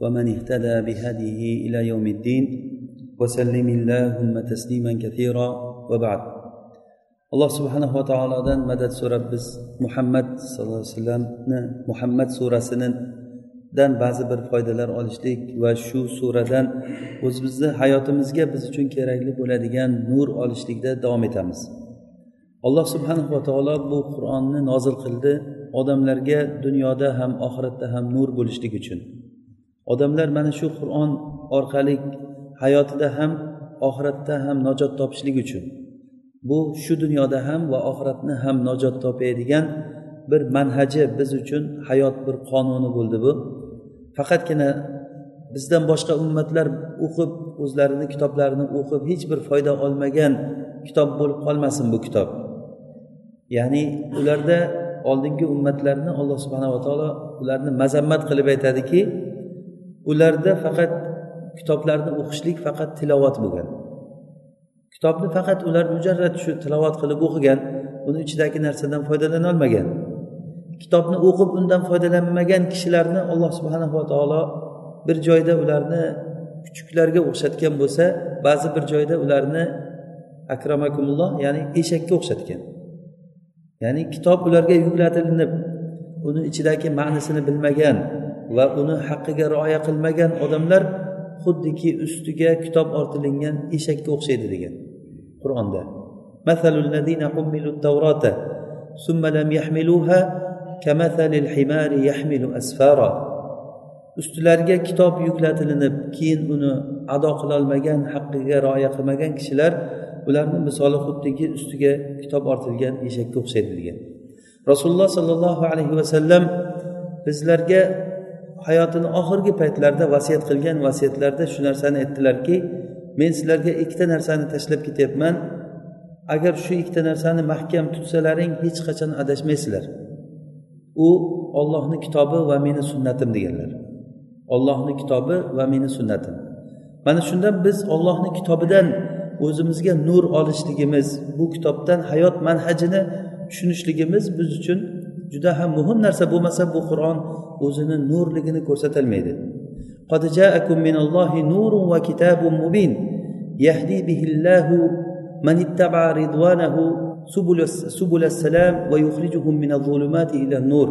ومن اهتدى بهديه إلى يوم الدين وسلم اللهم تسليما كثيرا وبعد alloh subhanava taolodan madad so'rab biz muhammad sallallohu alayhi vasallamni muhammad surasidan ba'zi bir foydalar olishlik va shu suradan o'zimizni hayotimizga biz uchun kerakli bo'ladigan nur olishlikda davom etamiz alloh subhanava taolo bu qur'onni nozil qildi odamlarga dunyoda ham oxiratda ham nur bo'lishlik uchun Odamlar mana shu qur'on orqali hayotida ham oxiratda ham najot topishlik uchun bu shu dunyoda ham va oxiratni ham najot topadigan bir manhaji biz uchun hayot bir qonuni bo'ldi bu. Faqatgina bizdan boshqa ummatlar o'qib o'zlarini kitoblarini o'qib hech bir foyda olmagan kitob bo'lib qolmasin bu kitob. Ya'ni ularda oldingi ummatlarni alloh subhanava taolo ularni mazammat qilib aytadiki ularda faqat kitoblarni o'qishlik faqat tilovat bo'lgan. Kitobni faqat ular mujarrad shu tilovat qilib o'qigan uni ichidagi narsadan foydalanolmagan kitobni o'qib undan foydalanmagan kishilarni alloh subhanava taolo bir joyda ularni kuchuklarga o'xshatgan bo'lsa ba'zi bir joyda ularni akramakumulloh ya'ni eshakka o'xshatgan. Ya'ni kitob ularga yuklatilinib uni ichidagi ma'nisini bilmagan va uni haqqiga rioya qilmagan odamlar xuddiki ustiga kitob ortilingan eshakka o'xshaydi degan qur'onda. Ustilariga kitob yuklatilinib keyin uni ado qilolmagan haqqiga rioya qilmagan kishilar ularni misoli xuddiki ustiga kitob ortilgan eshakka o'xshaydi degan. Rasululloh sollallohu alayhi vasallam bizlarga hayotini oxirgi paytlarida vasiyat qilgan vasiyatlarda shu narsani aytdilarki men sizlarga ikkita narsani tashlab ketyapman. Agar shu ikkita narsani mahkam tutsalaring hech qachon adashmaysizlar. U ollohni kitobi va meni sunnatim deganlar. Ollohni kitobi va meni sunnatim. Mana shundan biz ollohni kitobidan o'zimizga nur olishligimiz bu kitobdan hayot manhajini tushunishligimiz biz uchun juda ham muhim narsa bo'lmasa bu qur'on o'zini nurligini ko'rsatolmaydi قد جاءكم من الله نور وكتاب مبين يهدي به الله من اتبع رضوانه سبل سبل السلام ويخرجهم من الظلمات إلى النور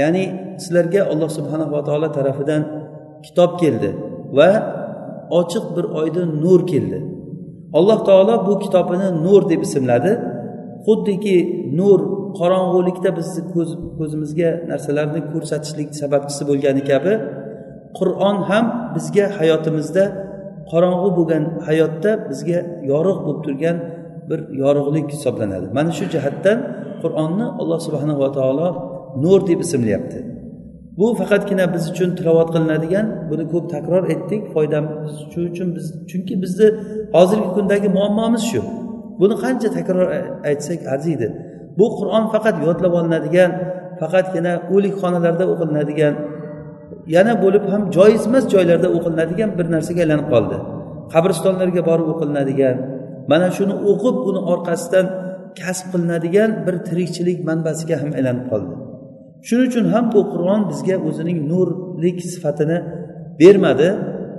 ya'ni sizlarga alloh subhanava taolo tarafidan kitob keldi va ochiq bir oydin nur keldi alloh taolo bu kitobini nur deb ismladi xuddiki nur qorong'ulikda bizni ko'zimizga narsalarni ko'rsatishlik sababchisi bo'lgani kabi qur'on ham bizga hayotimizda qorong'u bo'lgan hayotda bizga yorug' bo'lib turgan bir yorug'lik hisoblanadi. Mana shu jihatdan qur'onni alloh subhanava taolo nur deb ismlayapti. Bu faqatgina biz uchun tilovat qilinadigan buni ko'p takror etdik. Foydamiz shu uchun biz chunki bizni hozirgi kundagi muammomiz shu. Buni qancha takror aytsak arziydi. Bu qur'on faqat yodlab olinadigan faqatgina o'likxonalarda o'qilinadigan yana bo'lib ham joiz emas joylarda o'qilinadigan bir narsaga aylanib qoldi. Qabristonlarga borib o'qilinadigan mana shuni o'qib uni orqasidan kasb qilinadigan bir tirikchilik manbasiga ham aylanib qoldi. Shuning uchun ham bu qur'on bizga o'zining nurlik sifatini bermadi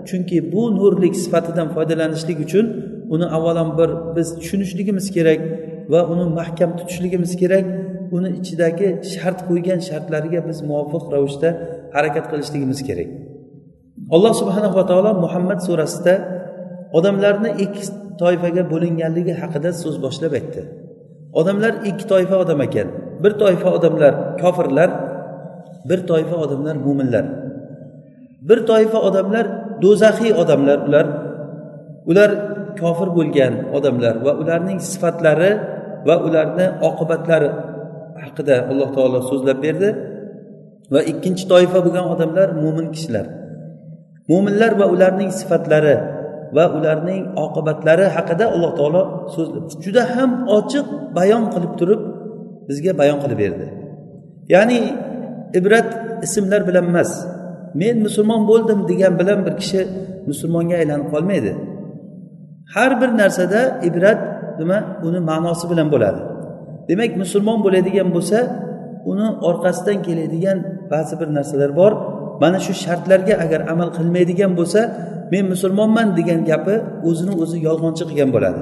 chunki bu nurlik sifatidan foydalanishlik uchun uni avvalambor biz tushunishligimiz kerak. Va uni mahkam tutishligimiz kerak. Uni ichidagi shart qo'ygan shartlariga biz muvofiq ravishda harakat qilishligimiz kerak. Alloh subhanava taolo muhammad surasida odamlarni ikki toifaga bo'linganligi haqida so'z boshlab aytdi. Odamlar ikki toifa odam ekan. Bir toifa odamlar kofirlar bir toifa odamlar mo'minlar bir toifa odamlar do'zaxiy odamlar. Ular ular kofir bo'lgan odamlar va ularning sifatlari va ularni oqibatlari haqida alloh taolo so'zlab berdi. Va ikkinchi toifa bo'lgan odamlar mo'min kishilar. Mo'minlar va ularning sifatlari va ularning oqibatlari haqida alloh taolo so'zlab juda ham ochiq bayon qilib turib bizga bayon qilib berdi. Ya'ni ibrat ismlar bilan emas men musulmon bo'ldim degan bilan bir kishi musulmonga aylanib qolmaydi. Har bir narsada ibrat nima? Uni ma'nosi bilan bo'ladi. Demak musulmon bo'ladigan bo'lsa uni orqasidan keladigan ba'zi bir narsalar bor. Mana shu shartlarga agar amal qilmaydigan bo'lsa men musulmonman degan gapi o'zini o'zi yolg'onchi qilgan bo'ladi.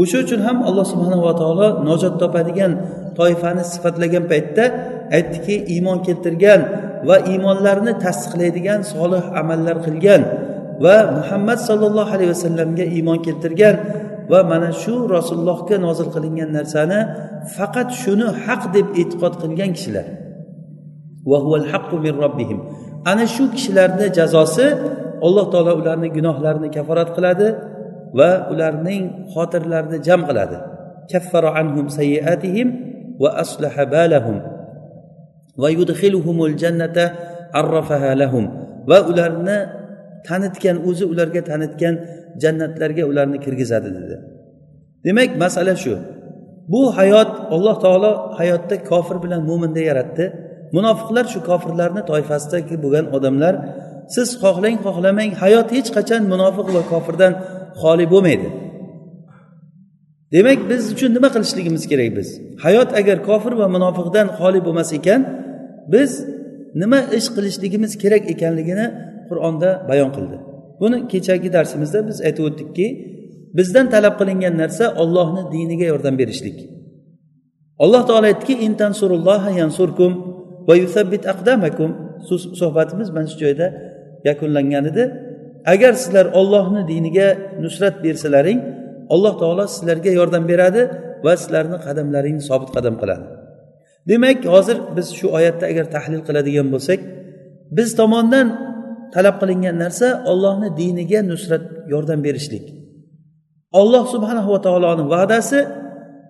O'sha uchun ham alloh subhanava taolo nojot topadigan toifani sifatlagan paytda aytdiki iymon keltirgan va iymonlarni tasdiqlaydigan solih amallar qilgan va muhammad sollallohu alayhi vasallamga iymon keltirgan va mana shu rasulullohga nozil qilingan narsani faqat shuni haq deb e'tiqod qilgan kishilar. Ana shu kishilarni jazosi alloh taolo ularni gunohlarini kaforat qiladi va ularning xotirlarini jam qiladi. Kaffara anhum sayyiatihim va aslaha balahum va yudkhiluhumul jannata arrafaha lahum va ularni tanitgan o'zi ularga tanitgan jannatlarga ularni kirgizadi dedi. Demak masala shu. Bu hayot alloh taolo hayotda kofir bilan mo'minni yaratdi. Munofiqlar shu kofirlarni toifasidagi bo'lgan odamlar siz xohlang xohlamang hayot hech qachon munofiq va kofirdan xoli bo'lmaydi. Demak biz uchun nima qilishligimiz kerak biz? Hayot agar kofir va munofiqdan xoli bo'lmas ekan biz nima ish qilishligimiz kerak ekanligini qur'onda bayon qildi. Buni kechagi darsimizda biz aytib o'tdikki bizdan talab qilingan narsa ollohni diniga yordam berishlik. Alloh taolo aytdiki yansurkum va yusabbit aqdamakum. Suhbatimiz mana shu joyda yakunlangan edi. Agar sizlar ollohni diniga nusrat bersalaring alloh taolo sizlarga yordam beradi va sizlarni qadamlaringni sobit qadam qiladi. Demak hozir biz shu oyatda agar tahlil qiladigan bo'lsak biz tomondan talab qilingan narsa ollohni diniga nusrat yordam berishlik. Olloh subhanava taoloni va'dasi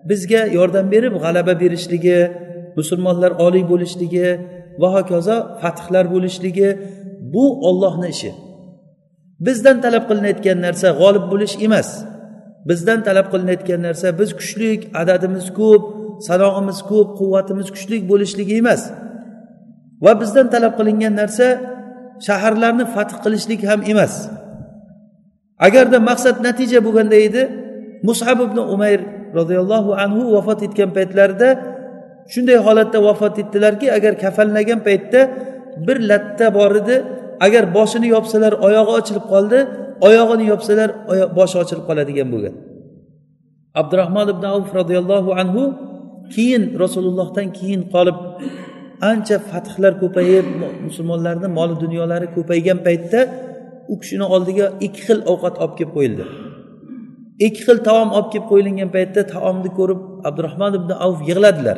bizga yordam berib g'alaba berishligi musulmonlar oliy bo'lishligi va hokazo fathlar bo'lishligi bu ollohni ishi. Bizdan talab qilinayotgan narsa g'olib bo'lish emas. Bizdan talab qilinayotgan narsa biz kuchlik adadimiz ko'p sanog'imiz ko'p quvvatimiz kuchli bo'lishligi emas. Va bizdan talab qilingan narsa shaharlarni fath qilishlik ham emas. Agarda maqsad natija bo'lganda edi mushab ibn umayr roziyallohu anhu vafot etgan paytlarida shunday holatda vafot etdilarki agar kafanlagan paytda bir latta bor edi agar boshini yopsalar oyog'i ochilib qoldi oyog'ini yopsalar boshi ochilib qoladigan bo'lgan. Abdurahmon ibn avf roziyallohu anhu keyin rasulullohdan keyin qolib ancha fathlar ko'payib musulmonlarni moli dunyolari ko'paygan paytda u kishini oldiga ikki xil ovqat olib kelib qo'yildi. Ikki xil taom olib kelib qo'yilgan paytda taomni ko'rib abdurahmon ibn avf yig'ladilar.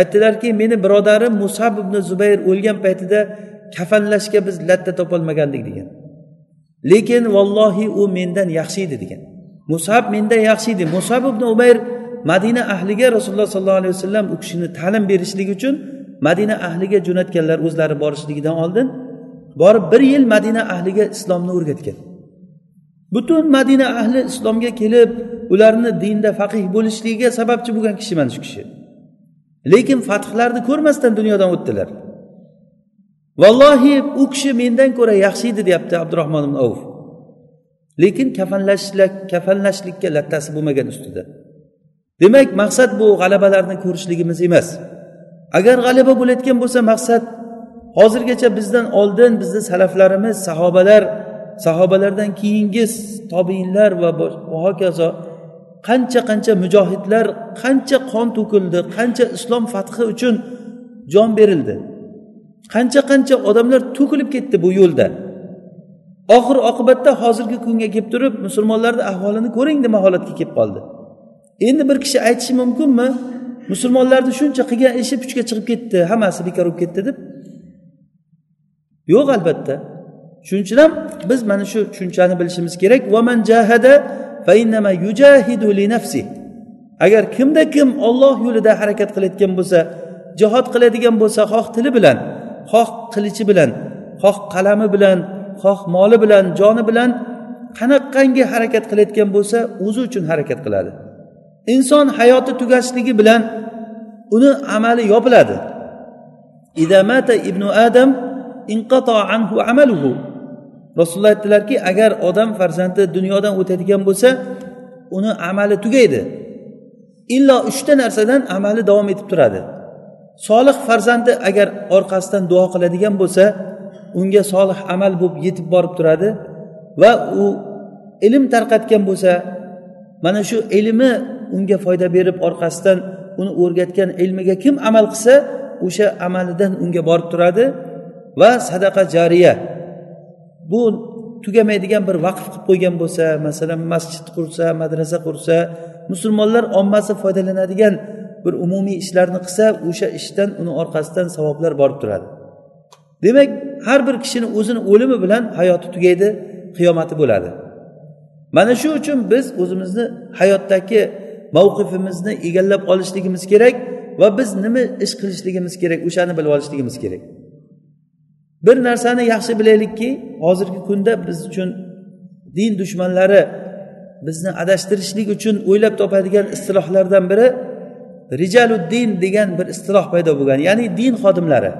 Aytdilarki meni birodarim musab ibn zubayr o'lgan paytida kafanlashga biz latta topolmagandik degan. Lekin vallohi u mendan yaxshi edi degan. Musab mendan yaxshi edi musab ibn umayr madina ahliga rasululloh sollallohu alayhi vasallam u kishini ta'lim berishligi uchun madina ahliga jo'natganlar o'zlari borishligidan oldin borib bir yil madina ahliga islomni o'rgatgan. Butun madina ahli islomga kelib ularni dinda faqih bo'lishligiga sababchi bo'lgan kishi mana shu kishi. Lekin fathlarni ko'rmasdan dunyodan o'tdilar. Vallohi u kishi mendan ko'ra yaxshi edi deyapti abdurahmon ibn avf lekin kafanlashlik kafanlashlikka lattasi bo'lmagan ustida. Demak maqsad bu g'alabalarni ko'rishligimiz emas. Agar g'alaba bo'layotgan bo'lsa maqsad hozirgacha bizdan oldin bizni salaflarimiz sahobalar sahobalardan keyingi tobiinlar va hokazo qancha qancha mujohidlar qancha qon to'kildi qancha islom fathi uchun jon berildi qancha qancha odamlar to'kilib ketdi bu yo'lda. Oxir oqibatda hozirgi kunga kelib turib musulmonlarni ahvolini ko'ring nima holatga kelib qoldi. Endi bir kishi aytishi mumkinmi? Musulmonlarni shuncha qilgan ishi puchga chiqib ketdi hammasi bekor bo'lib ketdi deb? Yo'q albatta. Shuning uchun ham biz mana shu tushunchani bilishimiz kerak. Agar kimda kim olloh yo'lida harakat qilayotgan bo'lsa jihod qiladigan bo'lsa xoh tili bilan xoh qilichi bilan xoh qalami bilan xoh moli bilan joni bilan qanaqqangi harakat qilayotgan bo'lsa o'zi uchun harakat qiladi. Inson hayoti tugashligi bilan uni amali yopiladi. Idamata ibnu adam anhu amaluhu. Rasululloh aytdilarki agar odam farzandi dunyodan o'tadigan bo'lsa uni amali tugaydi. Illo uchta narsadan amali davom etib turadi. Solih farzandi agar orqasidan duo qiladigan bo'lsa unga solih amal bo'lib yetib borib turadi va u ilm tarqatgan bo'lsa mana shu ilmi unga foyda berib orqasidan uni o'rgatgan ilmiga kim amal qilsa o'sha amalidan unga borib turadi. Va sadaqa jariya. Bu tugamaydigan bir vaqf qilib qo'ygan bo'lsa masalan masjid qursa madrasa qursa musulmonlar ommasi foydalanadigan bir umumiy ishlarni qilsa o'sha ishdan uni orqasidan savoblar borib turadi. Demak har bir kishini o'zini o'limi bilan hayoti tugaydi qiyomati bo'ladi. Mana shu uchun biz o'zimizni hayotdagi mavqifimizni egallab olishligimiz kerak va biz nima ish qilishligimiz kerak o'shani bilib olishligimiz kerak. Bir narsani yaxshi bilaylikki hozirgi kunda biz uchun din dushmanlari bizni adashtirishlik uchun o'ylab topadigan istilohlardan biri rijaluddin degan bir istiloh paydo bo'lgan ya'ni din xodimlari.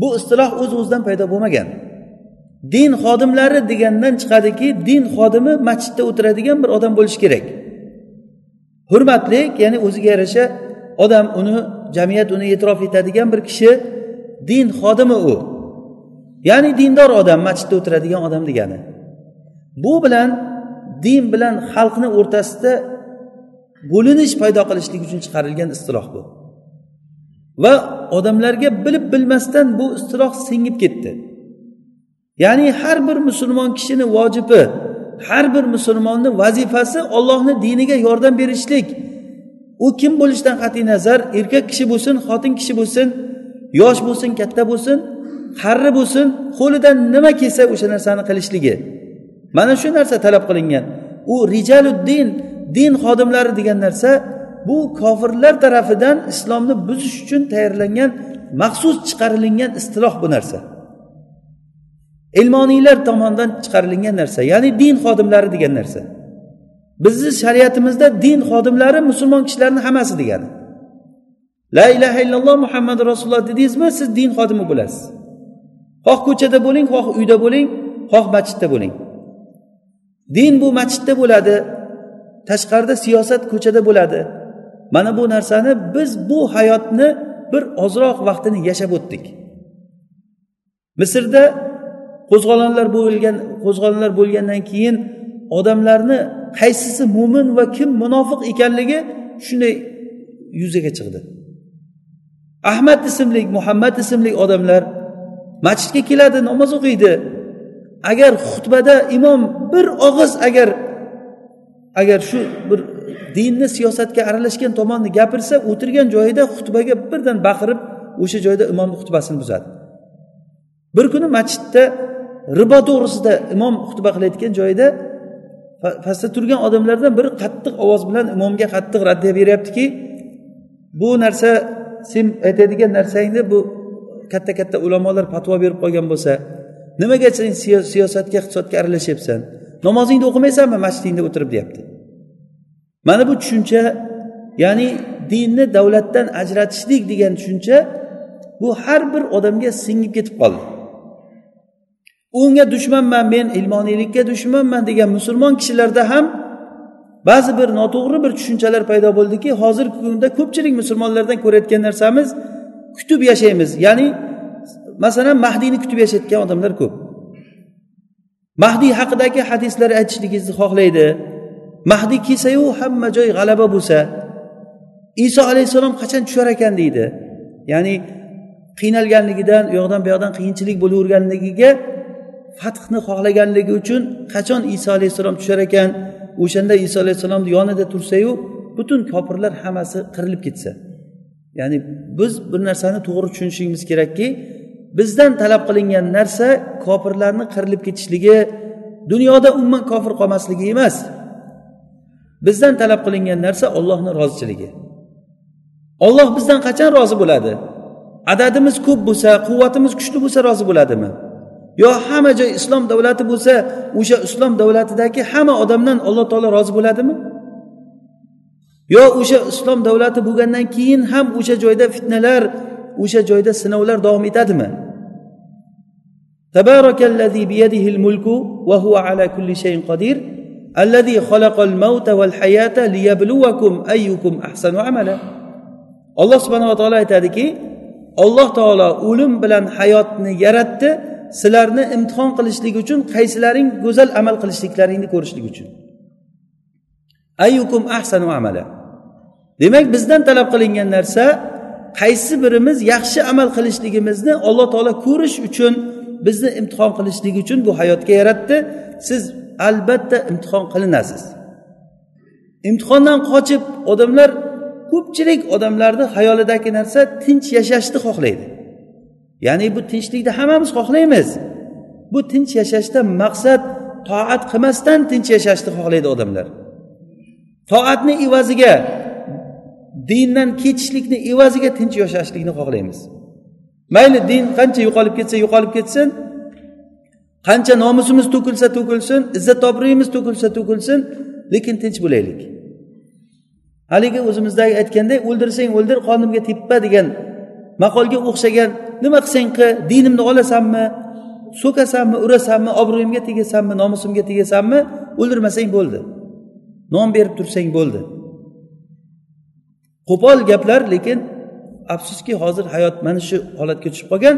Bu istiloh o'z uz o'zidan paydo bo'lmagan. Din xodimlari degandan chiqadiki din xodimi masjidda o'tiradigan bir odam bo'lishi kerak. Hurmatli ya'ni o'ziga yarasha odam uni jamiyat uni e'tirof etadigan bir kishi din xodimi u. Ya'ni dindor odam masjidda o'tiradigan odam degani. Bu bilan din bilan xalqni o'rtasida bo'linish paydo qilishlik uchun chiqarilgan istiloh bu. Va odamlarga bilib bilmasdan bu istiloh singib ketdi. Ya'ni har bir musulmon kishini vojibi har bir musulmonni vazifasi ollohni diniga yordam berishlik. U kim bo'lishidan qat'iy nazar? Erkak kishi bo'lsin xotin kishi bo'lsin yosh bo'lsin katta bo'lsin qarri bo'lsin qo'lidan nima kelsa o'sha narsani qilishligi. Mana shu narsa talab qilingan. U rijaluddin din xodimlari degan narsa bu kofirlar tarafidan islomni buzish uchun tayyorlangan maxsus chiqarilingan istiloh bu narsa. Ilmoniylar tomonidan chiqarilgan narsa ya'ni din xodimlari degan narsa. Bizni shariatimizda din xodimlari musulmon kishilarni hammasi degani. La ilaha illalloh muhammad rasululloh dedingizmi siz din xodimi bo'lasiz. Xoh ko'chada bo'ling xoh uyda bo'ling xoh masjidda bo'ling. Din bu masjidda bo'ladi tashqarida siyosat ko'chada bo'ladi. Mana bu narsani biz bu hayotni bir ozroq vaqtini yashab o'tdik. Misrda qo'zg'olonlar bo'lgan qo'zg'olonlar bo'lgandan keyin odamlarni qaysisi mo'min va kim munofiq ekanligi shunday yuzaga chiqdi. Ahmad ismli muhammad ismli odamlar masjidga keladi namoz o'qiydi. Agar xutbada imom bir og'iz agar agar shu bir dinni siyosatga aralashgan tomonni gapirsa o'tirgan joyida xutbaga birdan baqirib o'sha joyda imomni xutbasini buzadi. Bir kuni masjidda ribo to'g'risida imom xutba qilayotgan joyida pastda turgan odamlardan biri qattiq ovoz bilan imomga qattiq raddiya beryaptiki bu narsa sen aytadigan narsangni bu katta katta ulamolar fatvo berib qo'ygan bo'lsa nimaga sen siyosatga iqtisodga aralashyapsan? Namozingni o'qimaysanmi? Masjidingda o'tirib deyapti. Mana bu tushuncha ya'ni dinni davlatdan ajratishlik degan tushuncha bu har bir odamga singib ketib qoldi. Unga dushmanman men ilmoniylikka dushmanman degan musulmon kishilarda ham ba'zi bir noto'g'ri bir tushunchalar paydo bo'ldiki hozirgi kunda ko'pchilik musulmonlardan ko'rayotgan narsamiz kutib yashaymiz. Ya'ni masalan mahdiyni kutib yashayotgan odamlar ko'p. Mahdiy haqidagi hadislar aytishligingizni xohlaydi. Mahdiy kelsayu hamma joy g'alaba bo'lsa iso alayhissalom qachon tushar ekan deydi. Ya'ni qiynalganligidan u yoqdan bu yoqdan qiyinchilik bo'laverganligiga fathni xohlaganligi uchun qachon iso alayhissalom tushar ekan? O'shanda iso alayhissalomni yonida tursayu butun kofirlar hammasi qirilib ketsa. Ya'ni biz bir narsani to'g'ri tushunishimiz kerakki bizdan talab qilingan narsa kofirlarni qirilib ketishligi dunyoda umuman kofir qolmasligi emas. Bizdan talab qilingan narsa ollohni rozichiligi. Olloh bizdan qachon rozi bo'ladi? Adadimiz ko'p bo'lsa quvvatimiz kuchli bo'lsa rozi bo'ladimi? yo hamma joy islom davlati bo'lsa o'sha islom davlatidagi hamma odamdan alloh taolo rozi bo'ladimi yo o'sha islom davlati bo'lgandan keyin ham o'sha joyda fitnalar o'sha joyda sinovlar davom etadimi تبارك الذي بيده الملك وهو على كل شيء قدير الذي خلق الموت والحياة ليبلوكم أيكم أحسن عملا alloh subhanava taolo aytadiki alloh taolo o'lim bilan hayotni yaratdi sizlarni imtihon qilishlik uchun qaysilaring go'zal amal qilishliklaringni ko'rishlik uchun. Ayyukum ahsanu amala. Demak bizdan talab qilingan narsa qaysi birimiz yaxshi amal qilishligimizni alloh taolo ko'rish uchun bizni imtihon qilishlik uchun bu hayotga yaratdi. Siz albatta imtihon qilinasiz. Imtihondan qochib odamlar ko'pchilik odamlarni xayolidagi narsa tinch yashashni xohlaydi. Ya'ni bu tinchlikni hammamiz xohlaymiz. Bu tinch yashashda maqsad toat qilmasdan tinch yashashni xohlaydi odamlar. Toatni evaziga dindan ketishlikni evaziga tinch yashashlikni xohlaymiz. Mayli din qancha yo'qolib ketsa yo'qolib ketsin. Qancha nomusimiz to'kilsa to'kilsin izzat obro'yimiz to'kilsa to'kilsin lekin tinch bo'laylik. Haligi o'zimizdagi aytganday o'ldirsang o'ldir qonimga teppa degan maqolga o'xshagan nima qilsang qil dinimni olasanmi so'kasanmi urasanmi obro'yimga tegasanmi nomusimga tegasanmi o'ldirmasang bo'ldi. Non berib tursang bo'ldi. Qo'pol gaplar lekin afsuski hozir hayot mana shu holatga tushib qolgan.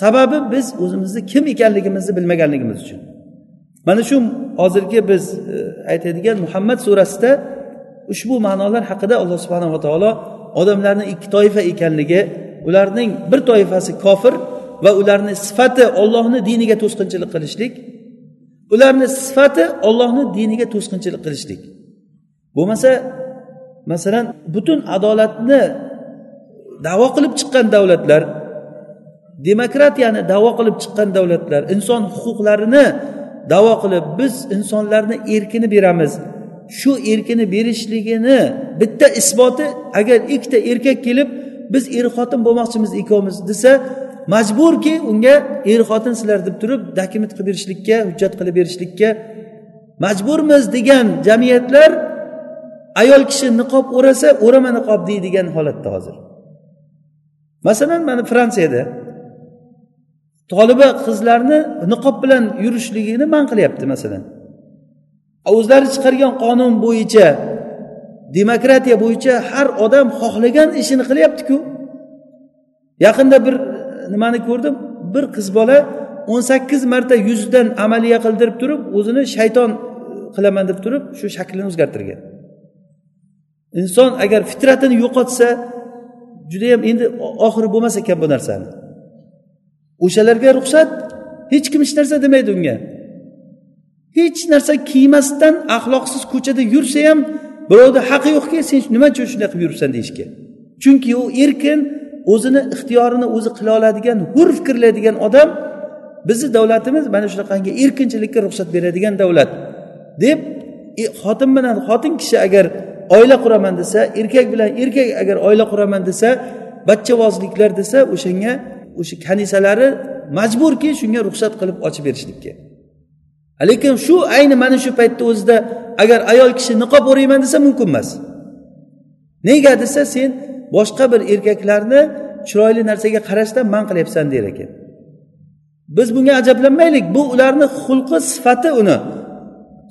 Sababi biz o'zimizni kim ekanligimizni bilmaganligimiz uchun. Mana shu hozirgi biz e, aytadigan muhammad surasida ushbu ma'nolar haqida alloh subhanava taolo odamlarni ikki toifa ekanligi ularning bir toifasi kofir va ularni sifati ollohni diniga to'sqinchilik qilishlik ularni sifati ollohni diniga to'sqinchilik qilishlik. Bo'lmasa masalan butun adolatni davo qilib chiqqan davlatlar demokratiyani davo qilib chiqqan davlatlar inson huquqlarini davo qilib biz insonlarni erkini beramiz. Shu erkini berishligini bitta isboti agar ikkita erkak kelib biz er xotin bo'lmoqchimiz ikkovimiz desa majburki unga er xotin sizlar deb turib dokument qilib berishlikka hujjat qilib berishlikka majburmiz degan jamiyatlar ayol kishi niqob o'rasa o'rama niqob deydigan holatda hozir. Masalan mana fransiyada toliba qizlarni niqob bilan yurishligini man qilyapti masalan. O'zlari chiqargan qonun bo'yicha demokratiya bo'yicha har odam xohlagan ishini qilyaptiku. Yaqinda bir nimani ko'rdim? Bir qiz bola o'n sakkiz marta yuzidan amaliya qildirib turib o'zini shayton e, qilaman deb turib shu shaklini o'zgartirgan. Inson agar fitratini yo'qotsa judayam endi oxiri bo'lmas ekan bu narsani. O'shalarga ruxsat hech kim hech narsa demaydi unga. Hech narsa kiymasdan axloqsiz ko'chada yursa ham birovni haqqi yo'qki sen nima uchun shunday qilib yuribsan deyishga. Chunki u erkin o'zini ixtiyorini o'zi qila oladigan hur fikrlaydigan odam bizni davlatimiz mana shunaqangi erkinchilikka ruxsat beradigan davlat deb e, xotin bilan xotin kishi agar oila quraman desa erkak bilan erkak agar oila quraman desa bachchavozliklar desa o'shanga o'sha kanisalari majburki shunga ruxsat qilib ochib berishlikka. Lekin shu ayni mana shu paytni o'zida agar ayol kishi niqob o'rayman desa mumkin emas. Nega desa sen boshqa bir erkaklarni chiroyli narsaga qarashdan man qilyapsan der ekan. Biz bunga ajablanmaylik. Bu ularni xulqi sifati uni.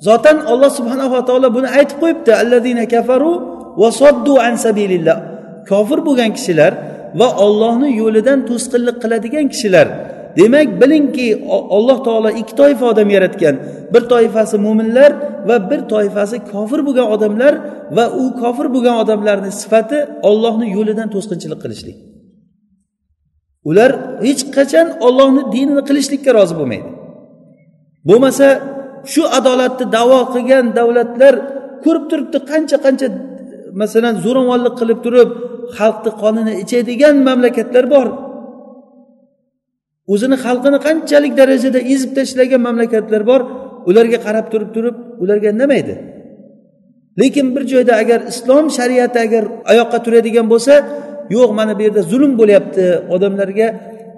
Zotan olloh subhanava taolo buni aytib qo'yibdi. Alladina kafaru va soddu an sabilillah. Kofir bo'lgan kishilar va ollohni yo'lidan to'sqinlik qiladigan kishilar. Demak bilingki alloh taolo ikki toifa odam yaratgan. Bir toifasi mo'minlar va bir toifasi kofir bo'lgan odamlar va u kofir bo'lgan odamlarni sifati ollohni yo'lidan to'sqinchilik qilishlik. Ular hech qachon ollohni dinini qilishlikka rozi bo'lmaydi. Bo'lmasa shu adolatni davo qilgan davlatlar ko'rib turibdi qancha qancha masalan zo'ravonlik qilib turib xalqni qonini ichadigan mamlakatlar bor. O'zini xalqini qanchalik darajada ezib tashlagan mamlakatlar bor ularga qarab turib turib ularga indamaydi lekin bir joyda agar islom shariati agar oyoqqa turadigan bo'lsa yo'q mana bu yerda zulm bo'lyapti. Odamlarga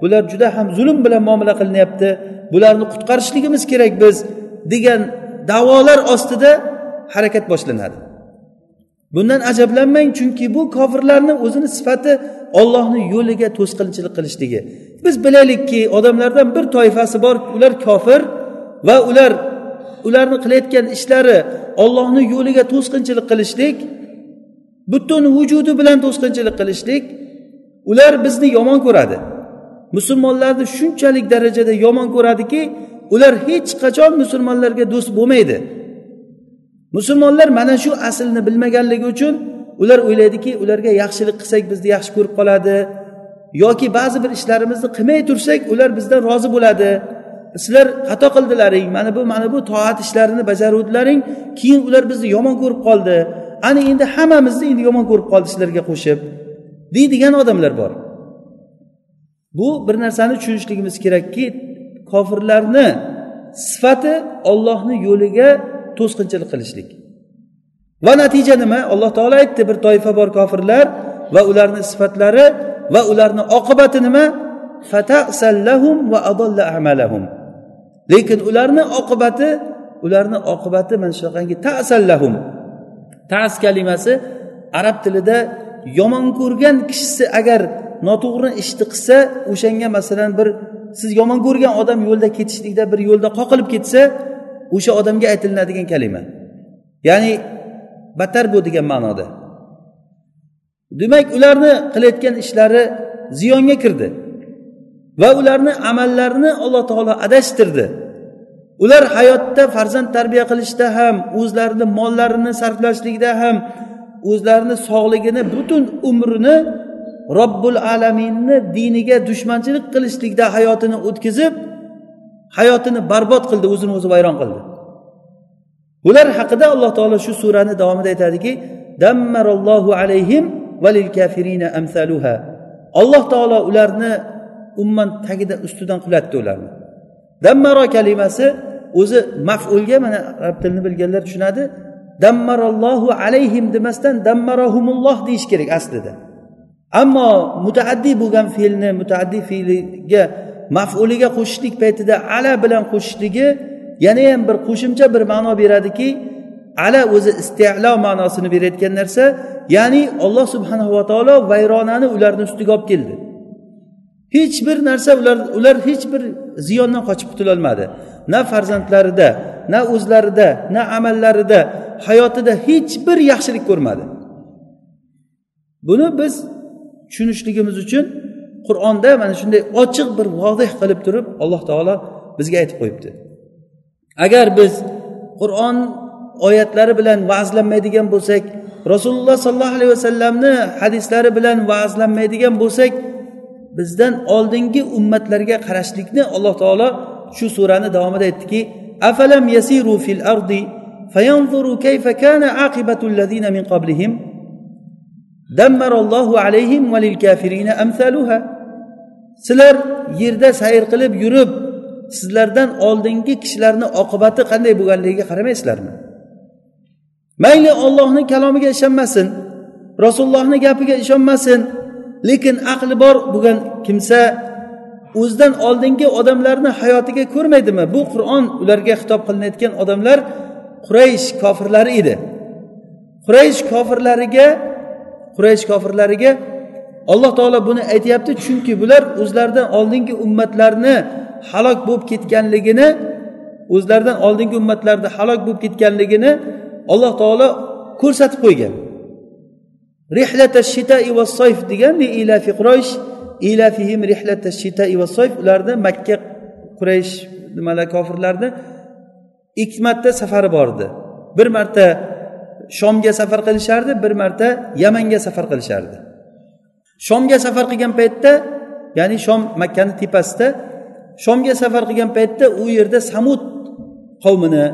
bular juda ham zulm bilan muomala qilinyapti. Bularni qutqarishligimiz kerak biz degan davolar ostida harakat boshlanadi. Bundan ajablanmang chunki bu kofirlarni o'zini sifati ollohni yo'liga to'sqinchilik qilishligi. Biz bilaylikki odamlardan bir toifasi bor ular kofir va ular ularni qilayotgan ishlari ollohni yo'liga to'sqinchilik qilishlik butun vujudi bilan to'sqinchilik qilishlik ular bizni yomon ko'radi. Musulmonlarni shunchalik darajada yomon ko'radiki ular hech qachon musulmonlarga do'st bo'lmaydi. Musulmonlar mana shu aslni bilmaganligi uchun ular o'ylaydiki ularga yaxshilik qilsak bizni yaxshi ko'rib qoladi. Yoki ba'zi bir ishlarimizni qilmay tursak ular bizdan rozi bo'ladi. Sizlar xato qildilaring mana bu mana bu toat ishlarini bajaruvdilaring. Keyin ular bizni yomon ko'rib qoldi. Ana endi hammamizni endi yomon ko'rib qoldi sizlarga qo'shib. Deydigan odamlar bor. Bu bir narsani tushunishligimiz kerakki kofirlarni sifati ollohni yo'liga to'sqinchilik qilishlik. Va natija nima? Alloh taolo aytdi bir toifa bor kofirlar va ularni sifatlari va ularni oqibati nima? Va adalla amalahum. Lekin ularni oqibati ularni oqibati mana shunaqangi tasallahum. Tas kalimasi arab tilida yomon ko'rgan kishisi agar noto'g'ri ishni qilsa o'shanga masalan bir siz yomon ko'rgan odam yo'lda ketishlikda bir yo'lda qoqilib ketsa o'sha odamga aytilinadigan kalima. Ya'ni battar bu degan ma'noda. Demak ularni qilayotgan ishlari ziyonga kirdi va ularni amallarini alloh taolo adashtirdi. Ular hayotda farzand tarbiya qilishda ham o'zlarini mollarini sarflashlikda ham o'zlarini sog'ligini butun umrini robbul alaminni diniga dushmanchilik qilishlikda hayotini o'tkazib hayotini barbod qildi o'zini o'zi vayron qildi. Ular haqida alloh taolo shu surani davomida aytadiki dammarallohu alayhim valil kafirina amsaluha. Alloh taolo ularni umman tagida ustidan qulatdi ularni. Dammaro kalimasi o'zi mafulga mana arab tilini bilganlar tushunadi. Dammarallohu alayhim demasdan dammarahumulloh deyish kerak aslida. Ammo mutaaddiy bo'lgan fe'lni mutaaddiy fe'liga mafuliga qo'shishlik paytida ala bilan qo'shishligi yana ham bir qo'shimcha bir ma'no beradiki ala o'zi istilo ma'nosini berayotgan narsa ya'ni alloh subhanava taolo vayronani ularni ustiga olib keldi. Hech bir narsa ular ular hech bir ziyondan qochib qutulolmadi. Na farzandlarida na o'zlarida na amallarida hayotida hech bir yaxshilik ko'rmadi. Buni biz tushunishligimiz uchun qur'onda mana shunday ochiq bir vodih qilib turib alloh taolo bizga aytib qo'yibdi. Agar biz qur'on oyatlari bilan va'zlanmaydigan bo'lsak rasululloh sollallohu alayhi vasallamni hadislari bilan va'zlanmaydigan bo'lsak bizdan oldingi ummatlarga qarashlikni alloh taolo shu surani davomida aytdiki afalam yasiru fil ardi fayanzuru kayfa kana aqibatu allazina min qablihim? Dammarallohu alayhim valil kafirina amsaluha sizlar yerda sayr qilib yurib sizlardan oldingi kishilarni oqibati qanday bo'lganligiga qaramaysizlarmi? Mayli ollohni kalomiga ishonmasin rasulullohni gapiga ishonmasin lekin aqli bor bo'lgan kimsa o'zidan oldingi odamlarni hayotiga ko'rmaydimi? Bu qur'on ularga xitob qilinayotgan odamlar quraysh kofirlari edi. Quraysh kofirlariga quraysh kofirlariga alloh taolo buni aytyapti chunki bular o'zlaridan oldingi ummatlarni halok bo'lib ketganligini o'zlaridan oldingi ummatlarni halok bo'lib ketganligini alloh taolo ko'rsatib qo'ygan. Rihlata shitai va soyf degan ilafi quraysh? Ilafihim rihlata shitai va soyf. Ularni makka quraysh nimalar kofirlarni ikki marta safari bor edi bir marta shomga safar qilishardi bir marta yamanga safar qilishardi. Shomga safar qilgan paytda ya'ni shom makkani tepasida shomga safar qilgan paytda u yerda samud qavmini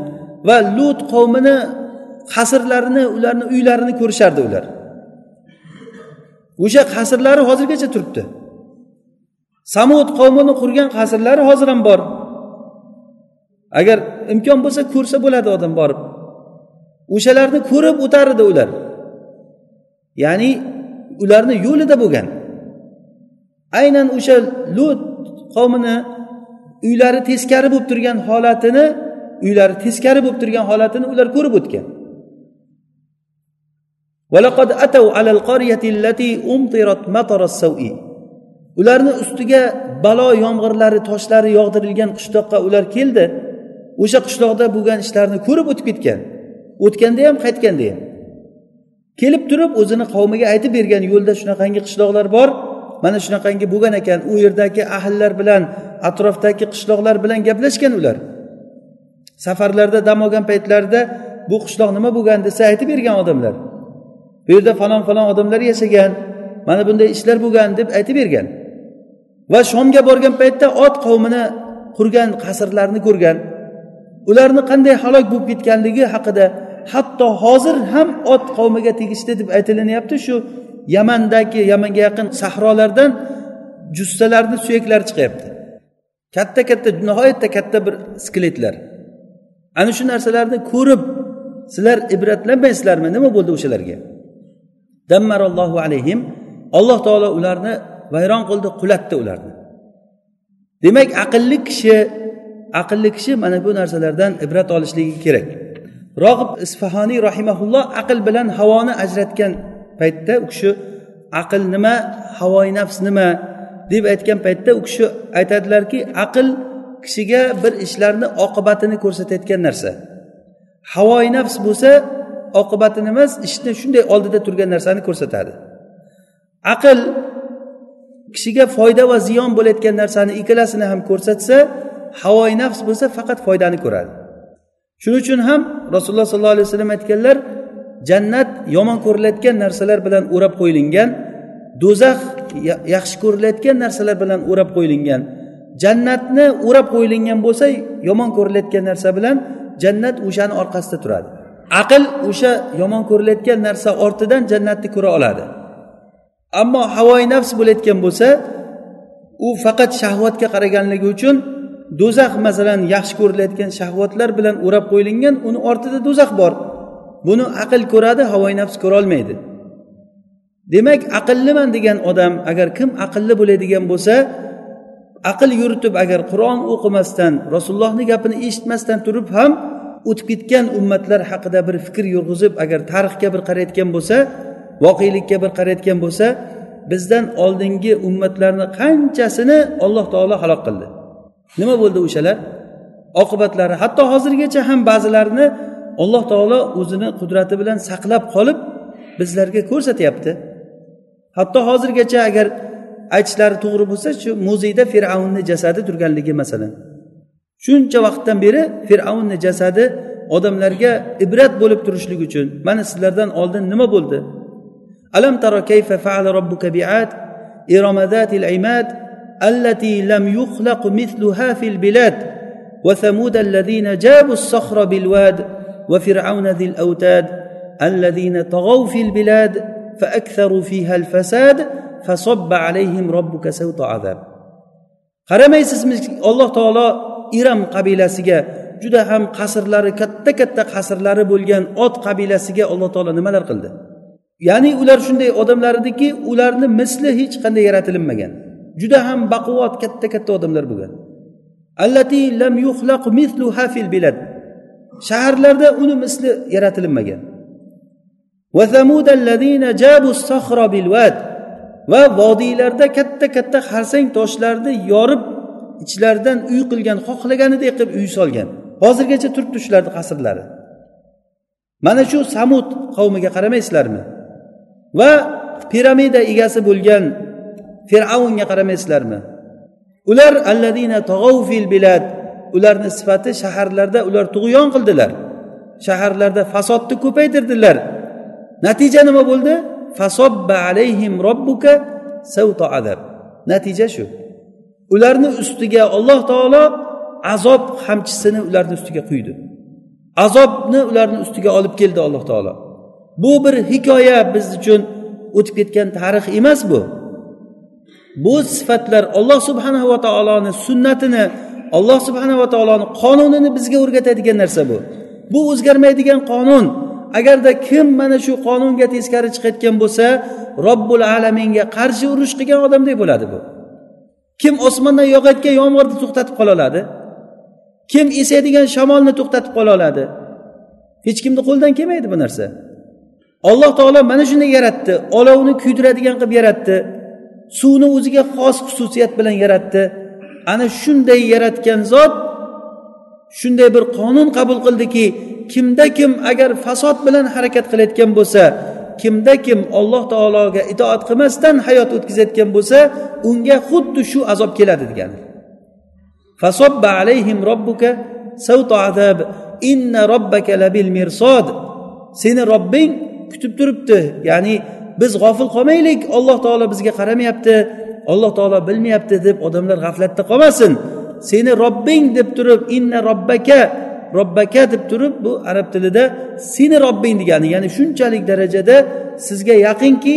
va lut qavmini qasrlarini ularni uylarini ko'rishardi ular. O'sha qasrlari hozirgacha turibdi. Samud qavmini qurgan qasrlari hozir ham bor. Agar imkon bo'lsa ko'rsa bo'ladi odam borib. O'shalarni ko'rib o'tar edi ular. Ya'ni ularni yo'lida bo'lgan. Aynan o'sha lut qavmini uylari teskari bo'lib turgan holatini uylari teskari bo'lib turgan holatini ular ko'rib o'tgan. Ularni ustiga balo yomg'irlari toshlari yog'dirilgan qishloqqa ular keldi. O'sha qishloqda bo'lgan ishlarni ko'rib o'tib ketgan. O'tganda ham qaytganda ham. Kelib turib o'zini qavmiga aytib bergan yo'lda shunaqangi qishloqlar bor. Mana shunaqangi bo'lgan ekan u yerdagi ahllar bilan atrofdagi qishloqlar bilan gaplashgan ular. Safarlarda dam olgan paytlarida bu qishloq nima bo'lgan desa aytib bergan odamlar. Bu yerda falon falon odamlar yashagan mana bunday ishlar bo'lgan deb aytib bergan. Va shomga borgan paytda ot qavmini qurgan qasrlarni ko'rgan. Ularni qanday halok bo'lib ketganligi haqida hatto hozir ham ot qavmiga tegishli deb aytilinyapti shu yamandagi yamanga yaqin sahrolardan jussalarni suyaklari chiqyapti. Katta katta nihoyatda katta bir skeletlar. Ana shu narsalarni ko'rib sizlar ibratlanmaysizlarmi? Nima bo'ldi o'shalarga? Dammarallohu alayhim alloh taolo ularni vayron qildi qulatdi ularni. Demak aqlli kishi aqlli kishi mana bu narsalardan ibrat olishligi kerak. Rog'ib isfahoniy rahimaulloh aql bilan havoni ajratgan paytda u kishi aql nima? Havoi nafs nima? deb aytgan paytda u kishi aytadilarki aql kishiga bir ishlarni oqibatini ko'rsatayotgan narsa. Havoi nafs bo'lsa oqibatini emas ishni shunday oldida turgan narsani ko'rsatadi. Aql kishiga foyda va ziyon bo'layotgan narsani ikkalasini ham ko'rsatsa havoi nafs bo'lsa faqat foydani ko'radi. Shuning uchun ham rasululloh sollallohu alayhi vasallam aytganlar jannat yomon ko'rilayotgan narsalar bilan o'rab qo'yilgan do'zax yaxshi ko'rilayotgan narsalar bilan o'rab qo'yilgan. Jannatni o'rab qo'yilgan bo'lsa yomon ko'rilayotgan narsa bilan jannat o'shani orqasida turadi. Aql o'sha yomon ko'rilayotgan narsa ortidan jannatni ko'ra oladi. Ammo havoi nafs bo'layotgan bo'lsa u faqat shahvatga qaraganligi uchun do'zax masalan yaxshi ko'rilayotgan shahvatlar bilan o'rab qo'yilgan uni ortida do'zax bor. Buni aql ko'radi havoyi nafs ko'rolmaydi. Demak aqlliman degan odam agar kim aqlli bo'ladigan bo'lsa aql yuritib agar qur'on o'qimasdan rasulullohni gapini eshitmasdan turib ham o'tib ketgan ummatlar haqida bir fikr yurg'izib agar tarixga bir qarayotgan bo'lsa voqelikka bir qarayotgan bo'lsa bizdan oldingi ummatlarni qanchasini alloh taolo halok qildi? nima bo'ldi o'shalar? Oqibatlari hatto hozirgacha ham ba'zilarini alloh taolo o'zini qudrati bilan saqlab qolib bizlarga ko'rsatyapti. Hatto hozirgacha agar aytishlari to'g'ri bo'lsa shu muzeyda fir'avnni jasadi turganligi masalan. Shuncha vaqtdan beri fir'avnni jasadi odamlarga ibrat bo'lib turishligi uchun mana sizlardan oldin nima bo'ldi? Alam taro kayfa faala robbuka biat iromadat imad التي لم يخلق مثلها في البلاد وثمود الذين جابوا الصخر بالواد وفرعون ذي الأوتاد الذين طغوا في البلاد فأكثروا فيها الفساد فصب عليهم ربك سوط عذاب qaramaysizmi alloh taolo iram qabilasiga juda ham qasrlari katta katta qasrlari bo'lgan ot qabilasiga alloh taolo nimalar qildi ya'ni ular shunday odamlar ediki ularni misli hech qanday yaratilinmagan Juda ham baquvvat katta katta odamlar bo'lgan. Allati lam yuxlaq mithluha fil bilad. Shaharlarda uni misli yaratilinmagan va vodiylarda katta katta xarsang toshlarni yorib ichlaridan uy qilgan xohlaganidek qilib uy solgan. Hozirgacha turibdi shularni qasrlari. Mana shu samud qavmiga qaramaysizlarmi? Va piramida egasi bo'lgan fir'avnga qaramaysizlarmi ular alladina fil bilad ularni sifati shaharlarda ular tug'yon qildilar. Shaharlarda fasodni ko'paytirdilar. Natija nima bo'ldi? Fasobba alayhim robbuka savto adab natija shu. Ularni ustiga alloh taolo azob hamchisini ularni ustiga quydi. Azobni ularni ustiga olib keldi alloh taolo. Bu bir hikoya biz uchun o'tib ketgan tarix emas bu. Bu sifatlar alloh subhanahu va taoloni sunnatini alloh subhanava taoloni qonunini bizga o'rgatadigan narsa bu. Bu o'zgarmaydigan qonun. Agarda kim mana shu qonunga teskari chiqayotgan bo'lsa robbul alaminga qarshi urush qilgan odamdek bo'ladi bu. Kim osmondan yog'ayotgan yomg'irni to'xtatib qola oladi. Kim esaydigan shamolni to'xtatib qola oladi. Hech kimni qo'lidan kelmaydi bu narsa. Alloh taolo mana shunday yaratdi olovni kuydiradigan qilib yaratdi. Suvni o'ziga xos xususiyat bilan yaratdi. Ana shunday yaratgan zot shunday bir qonun qabul qildiki kimda kim agar fasod bilan harakat qilayotgan bo'lsa kimda kim alloh taologa itoat qilmasdan hayot o'tkazayotgan bo'lsa unga xuddi shu azob keladi degan. Fasobba alayhim robbuka azab inna robbaka labil mirsod seni robbing kutib turibdi ya'ni biz g'ofil qolmaylik alloh taolo bizga qaramayapti alloh taolo bilmayapti deb odamlar g'aflatda qolmasin. Seni robbing deb turib inna robbaka robbaka deb turib bu arab tilida seni robbing degani ya'ni shunchalik darajada sizga yaqinki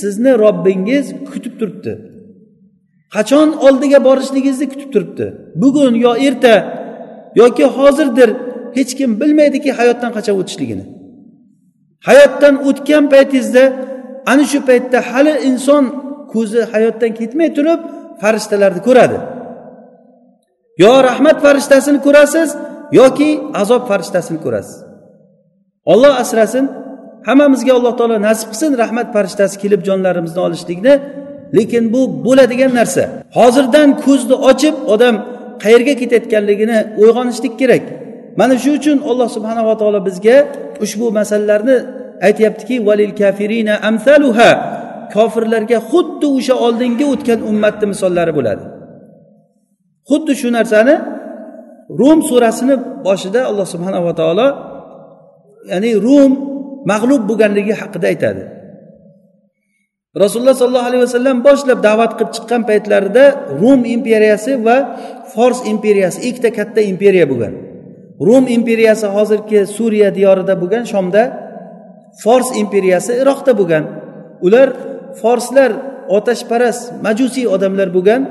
sizni robbingiz kutib turibdi. Qachon oldiga borishligingizni kutib turibdi. Bugun yo erta yoki hozirdir hech kim bilmaydiki hayotdan qachon o'tishligini. Hayotdan o'tgan paytingizda ana shu paytda hali inson ko'zi hayotdan ketmay turib farishtalarni ko'radi. Yo rahmat farishtasini ko'rasiz yoki azob farishtasini ko'rasiz. Olloh asrasin hammamizga alloh taolo nasib qilsin rahmat farishtasi kelib jonlarimizni olishlikni lekin bu bo'ladigan narsa. Hozirdan ko'zni ochib odam qayerga ketayotganligini uyg'onishlik kerak. Mana shu uchun alloh subhanava taolo bizga ushbu masalalarni aytyaptiki valil kafirina amsaluha. Kofirlarga xuddi o'sha oldingi o'tgan ummatni misollari bo'ladi. Xuddi shu narsani rum surasini boshida alloh subhanava taolo ya'ni rum mag'lub bo'lganligi haqida aytadi. Rasululloh sollallohu alayhi vasallam boshlab da'vat qilib chiqqan paytlarida rum imperiyasi va fors imperiyasi ikkita katta imperiya bo'lgan. Rum imperiyasi hozirgi suriya diyorida bo'lgan shomda fors imperiyasi iroqda bo'lgan. Ular forslar otashparast majusiy odamlar bo'lgan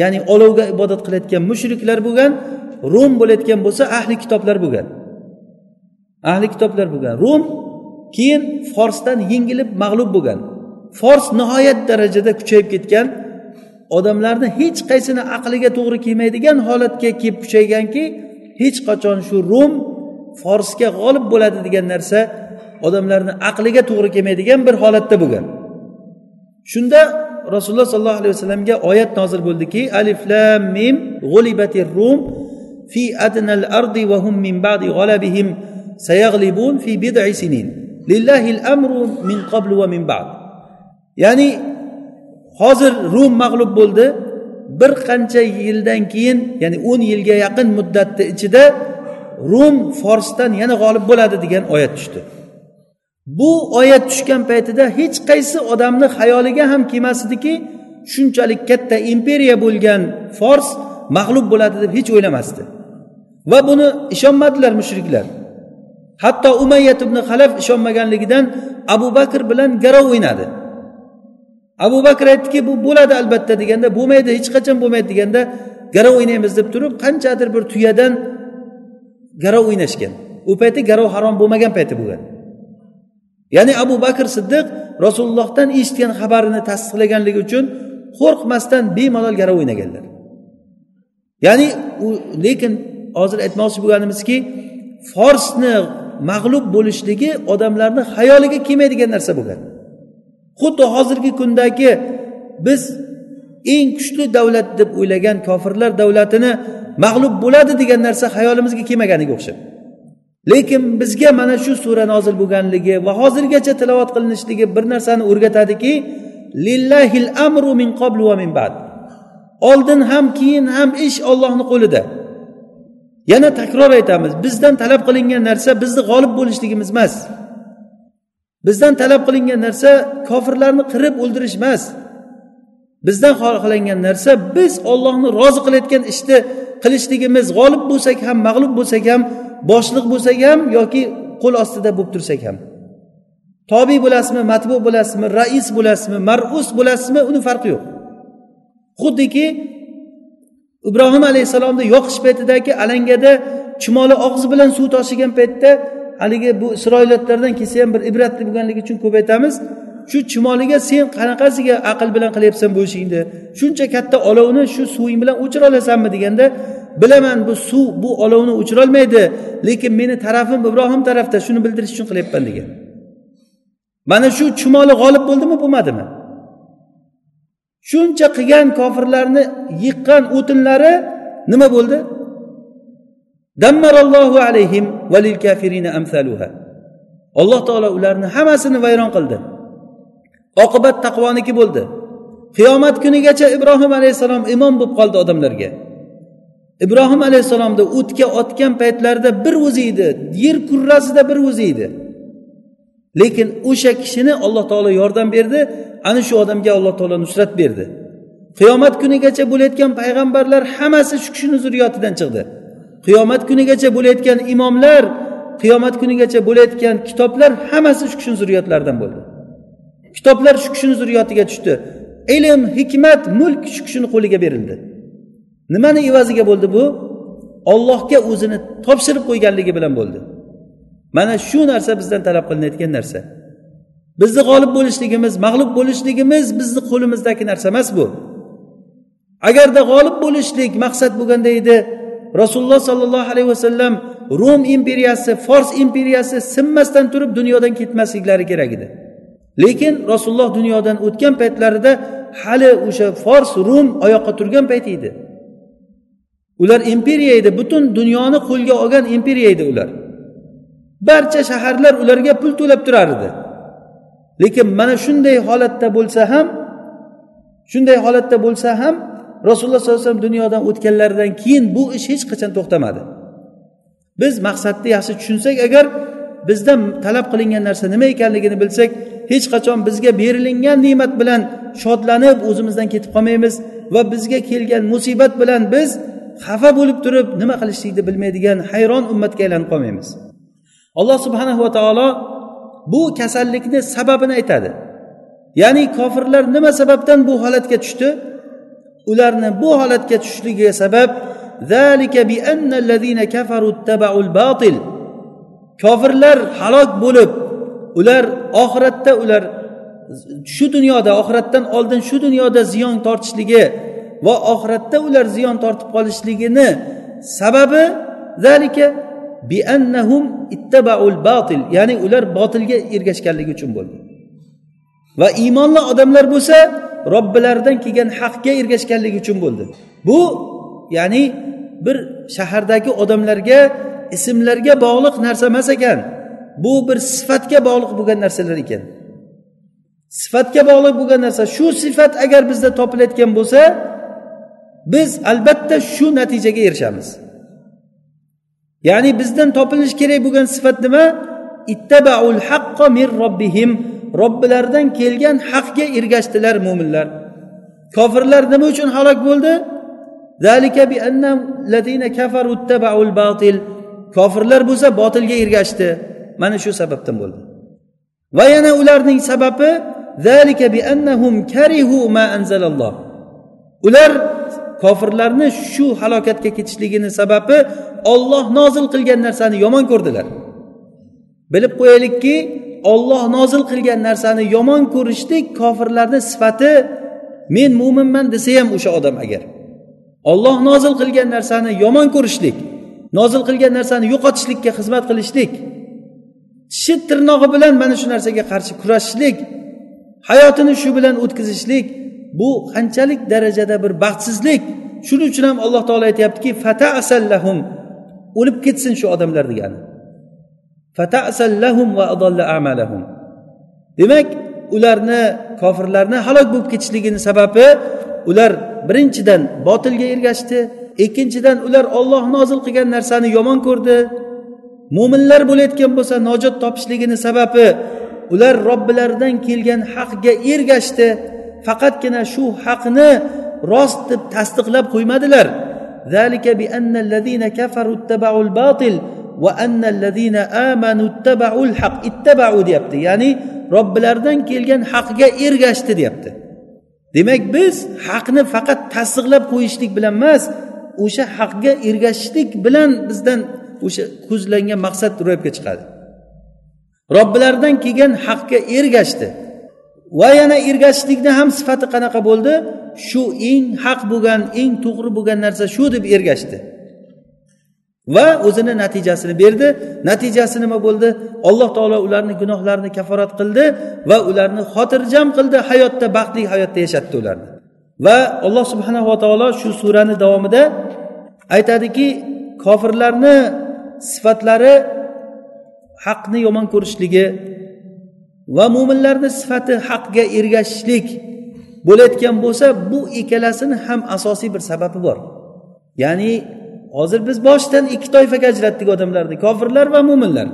ya'ni olovga ibodat qilayotgan mushriklar bo'lgan rum bo'layotgan bo'lsa ahli kitoblar bo'lgan. Ahli kitoblar bo'lgan. Rum keyin forsdan yengilib mag'lub bo'lgan. Fors nihoyat darajada kuchayib ketgan. Odamlarni hech qaysini aqliga to'g'ri kelmaydigan holatga kelib kuchayganki hech qachon shu rum forsga g'olib bo'ladi degan narsa odamlarni aqliga to'g'ri kelmaydigan bir holatda bo'lgan. Shunda rasululloh sollallohu alayhi vasallamga oyat nozil bo'ldiki alif lam mim g'ulibati rum fi adnal ardi va hum min ba'di g'alabihim sayaghlibun fi bid'i sinin. Lillahil amru min qablu va min ba'd. Ya'ni hozir rum mag'lub bo'ldi. Bir qancha yildan keyin ya'ni o'n yilga yaqin muddatni ichida rum forsdan yana g'olib bo'ladi degan oyat tushdi. Bu oyat tushgan paytida hech qaysi odamni xayoliga ham kelmasdiki shunchalik katta imperiya bo'lgan fors mag'lub bo'ladi deb hech o'ylamasdi. Va buni ishonmadilar mushriklar. Hatto umayyat ibn halaf ishonmaganligidan abu bakr bilan garov o'ynadi. Abu bakr aytdiki bu bo'ladi albatta deganda bo'lmaydi hech qachon bo'lmaydi deganda garov o'ynaymiz deb turib qanchadir bir tuyadan garov o'ynashgan. U payti garov harom bo'lmagan payti bo'lgan. Ya'ni abu bakr siddiq rasulullohdan eshitgan xabarini tasdiqlaganligi uchun qo'rqmasdan bemalol garov o'ynaganlar. Ya'ni u lekin hozir aytmoqchi bo'lganimizki forsni mag'lub bo'lishligi odamlarni xayoliga kelmaydigan narsa bo'lgan. Xuddi hozirgi kundagi biz eng kuchli davlat deb o'ylagan kofirlar davlatini mag'lub bo'ladi degan narsa xayolimizga kelmaganiga o'xshab. Lekin bizga mana shu sura nozil bo'lganligi va hozirgacha tilovat qilinishligi bir narsani o'rgatadiki lillahil amru min qablu va min ba'd. Oldin ham keyin ham ish ollohni qo'lida. Yana takror aytamiz bizdan talab qilingan narsa bizni g'olib bo'lishligimiz emas. Bizdan talab qilingan narsa kofirlarni qirib o'ldirish emas. Bizdan xohlangan narsa biz ollohni rozi qilayotgan ishni qilishligimiz g'olib bo'lsak ham mag'lub bo'lsak ham boshliq bo'lsak ham yoki qo'l ostida bo'lib tursak ham. Tobiy bo'lasizmi matbu bo'lasizmi rais bo'lasizmi marus bo'lasizmi uni farqi yo'q. Xuddiki ibrohim alayhissalomni yoqish paytidagi alangada chumoli og'zi bilan suv toshigan paytda haligi bu isroiliyatlardan kelsa ham bir ibratli bo'lganligi uchun ko'p aytamiz shu chumoliga sen qanaqasiga aql bilan qilyapsan bu ishingni? Shuncha katta olovni shu suving bilan o'chira olasanmi deganda bilaman bu suv bu olovni o'chirolmaydi lekin meni tarafim ibrohim tarafda shuni bildirish uchun qilyapman degan. Mana shu chumoli g'olib bo'ldimi bo'lmadimi? Shuncha qilgan kofirlarni yiqqan o'tinlari nima bo'ldi? Dammarallohu alayhim valil kafirina amsaluha. Alloh taolo ularni hammasini vayron qildi. Oqibat taqvoniki bo'ldi. Qiyomat kunigacha ibrohim alayhissalom imom bo'lib qoldi odamlarga. Ibrohim alayhissalomni o'tga otgan paytlarida bir o'zi edi. Yer kurrasida bir o'zi edi. Lekin o'sha kishini alloh taolo yordam berdi. Ana shu odamga alloh taolo nusrat berdi. Qiyomat kunigacha bo'layotgan payg'ambarlar hammasi shu kishini zurriyotidan chiqdi. Qiyomat kunigacha bo'layotgan imomlar qiyomat kunigacha bo'layotgan kitoblar hammasi shu kishini zurriyotlaridan bo'ldi. Kitoblar shu kishini zurriyotiga tushdi. Ilm hikmat mulk shu kishini qo'liga berildi. Nimani evaziga bo'ldi bu? Ollohga o'zini topshirib qo'yganligi bilan bo'ldi. Mana shu narsa bizdan talab qilinayotgan narsa. Bizni g'olib bo'lishligimiz mag'lub bo'lishligimiz bizni qo'limizdagi narsa emas bu. Agarda g'olib bo'lishlik maqsad bo'lganda edi rasululloh sollallohu alayhi vasallam rum imperiyasi fors imperiyasi sinmasdan turib dunyodan ketmasliklari kerak edi. Lekin rasululloh dunyodan o'tgan paytlarida hali o'sha fors rum oyoqqa turgan payt edi. Ular imperiya edi. Butun dunyoni qo'lga olgan imperiya edi ular. Barcha shaharlar ularga pul to'lab turar edi lekin mana shunday holatda bo'lsa ham shunday holatda bo'lsa ham rasululloh sollallohu alayhi vasallam dunyodan o'tganlaridan keyin bu ish hech qachon to'xtamadi. Biz maqsadni yaxshi tushunsak agar bizdan talab qilingan narsa nima ekanligini bilsak hech qachon bizga berilingan ne'mat bilan shodlanib o'zimizdan ketib qolmaymiz va bizga kelgan musibat bilan biz xafa bo'lib turib nima qilishlikni bilmaydigan hayron ummatga aylanib qolmaymiz. Alloh subhanahu va taolo bu kasallikni sababini aytadi. Ya'ni kofirlar nima sababdan bu holatga tushdi? Ularni bu holatga tushishligiga sabab kofirlar halok bo'lib ular oxiratda ular shu dunyoda oxiratdan oldin shu dunyoda ziyon tortishligi va oxiratda ular ziyon tortib qolishligini sababi zalika biannahum ittabaul batil ya'ni ular botilga ergashganligi uchun bo'ldi. Va iymonli odamlar bo'lsa robbilaridan kelgan haqga ergashganligi uchun bo'ldi. Bu ya'ni bir shahardagi odamlarga ismlarga bog'liq narsa emas ekan. Bu bir sifatga bog'liq bo'lgan narsalar ekan. Sifatga bog'liq bo'lgan narsa shu sifat agar bizda topilayotgan bo'lsa biz albatta shu natijaga erishamiz. Ya'ni bizdan topilishi kerak bo'lgan sifat nima? Ittabaul haqqo min robbihim. Robbilaridan kelgan haqga ergashdilar mo'minlar kofirlar nima uchun halok bo'ldi? Kofirlar bo'lsa botilga ergashdi. Mana shu sababdan bo'ldi. Va yana ularning sababi ular kofirlarni shu halokatga ketishligini sababi olloh nozil qilgan narsani yomon ko'rdilar. Bilib qo'yaylikki olloh nozil qilgan narsani yomon ko'rishlik kofirlarni sifati men mo'minman desa ham o'sha odam agar. Olloh nozil qilgan narsani yomon ko'rishlik nozil qilgan narsani yo'qotishlikka xizmat qilishlik tishi tirnog'i bilan mana shu narsaga qarshi kurashishlik hayotini shu bilan o'tkazishlik bu qanchalik darajada bir baxtsizlik? Shuning uchun ham alloh taolo aytyaptiki fataasallahum o'lib ketsin shu odamlar degani. Fata asallahum va amalahum. Demak ularni kofirlarni halok bo'lib ketishligini sababi ular birinchidan botilga ergashdi ikkinchidan ular olloh nozil qilgan narsani yomon ko'rdi. Mo'minlar bo'layotgan bo'lsa najot topishligini sababi ular robbilaridan kelgan haqga ergashdi. Faqatgina shu haqni rost deb tasdiqlab qo'ymadilar. Deyapti ya'ni robbilaridan kelgan haqga ergashdi deyapti. Demak biz haqni faqat tasdiqlab qo'yishlik bilan emas o'sha haqga ergashishlik bilan bizdan o'sha ko'zlangan maqsad ro'yobga chiqadi. Robbilaridan kelgan haqga ergashdi. Va yana ergashishlikni ham sifati qanaqa bo'ldi? Shu eng haq bo'lgan eng to'g'ri bo'lgan narsa shu deb ergashdi. Va o'zini natijasini berdi. Natijasi nima bo'ldi? Alloh taolo ularni gunohlarini kaforat qildi va ularni xotirjam qildi hayotda baxtli hayotda yashatdi ularni. Va alloh subhanava taolo shu surani davomida aytadiki kofirlarni sifatlari haqni yomon ko'rishligi va mo'minlarni sifati haqga ergashishlik bo'layotgan bo'lsa bu ikkalasini ham asosiy bir sababi bor. Ya'ni hozir biz boshidan ikki toifaga ajratdik odamlarni kofirlar va mo'minlar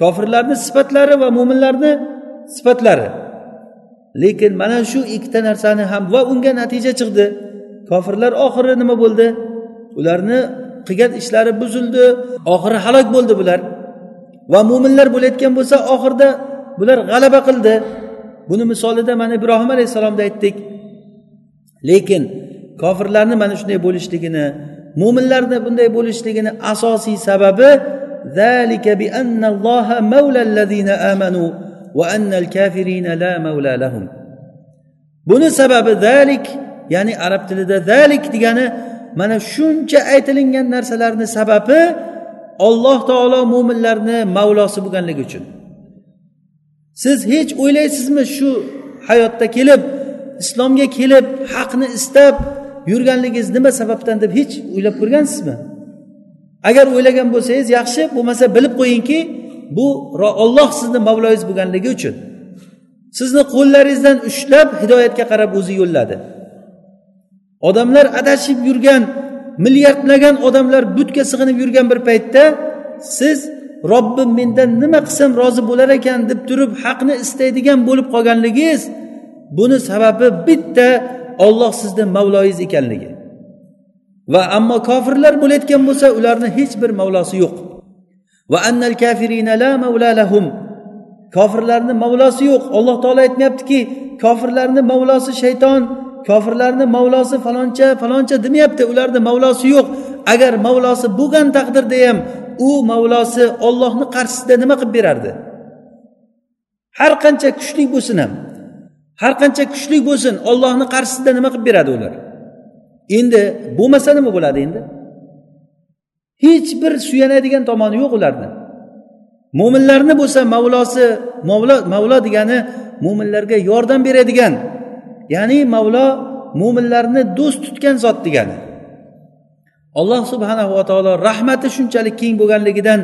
kofirlarni sifatlari va mo'minlarni sifatlari. Lekin mana shu ikkita narsani ham va unga natija chiqdi. Kofirlar oxiri nima bo'ldi? Ularni qilgan ishlari buzildi oxiri halok bo'ldi bular. Va mo'minlar bo'layotgan bo'lsa oxirida bular g'alaba qildi. Buni misolida mana ibrohim alayhissalomda aytdik. Lekin kofirlarni mana shunday bo'lishligini mo'minlarni bunday bo'lishligini asosiy sababi buni sababi zalik ya'ni arab tilida zalik degani mana shuncha aytilingan narsalarni sababi olloh taolo mo'minlarni mavlosi bo'lganligi uchun. Siz hech o'ylaysizmi shu hayotda kelib islomga kelib haqni istab yurganligingiz nima sababdan deb hech o'ylab ko'rgansizmi? Agar o'ylagan bo'lsangiz yaxshi bo'lmasa bilib qo'yingki bu olloh sizni mavloyingiz bo'lganligi uchun. Sizni qo'llaringizdan ushlab hidoyatga qarab o'zi yo'lladi. Odamlar adashib yurgan milliardlagan odamlar butga sig'inib yurgan bir paytda siz robbim mendan nima qilsam rozi bo'lar ekan deb turib haqni istaydigan bo'lib qolganligingiz buni sababi bitta olloh sizni mavloyingiz ekanligi. Va ammo kofirlar bo'layotgan bo'lsa ularni hech bir mavlosi yo'q. Va annal kafirina la mavla lahum. Kofirlarni mavlosi yo'q. Alloh taolo aytmayaptiki kofirlarni mavlosi shayton kofirlarni mavlosi faloncha faloncha demayapti ularni mavlosi yo'q. Agar mavlosi bo'lgan taqdirda ham u mavlosi ollohni qarshisida nima qilib berardi? Har qancha kuchli bo'lsin ham har qancha kuchli bo'lsin ollohni qarshisida nima qilib beradi ular? Endi bo'lmasa nima bo'ladi endi? Hech bir suyanadigan tomoni yo'q ularni. Mo'minlarni bo'lsa mavlosi mavlo mavlo degani mo'minlarga yordam beradigan ya'ni mavlo mo'minlarni do'st tutgan zot degani. Alloh subhanahu va taolo rahmati shunchalik keng bo'lganligidan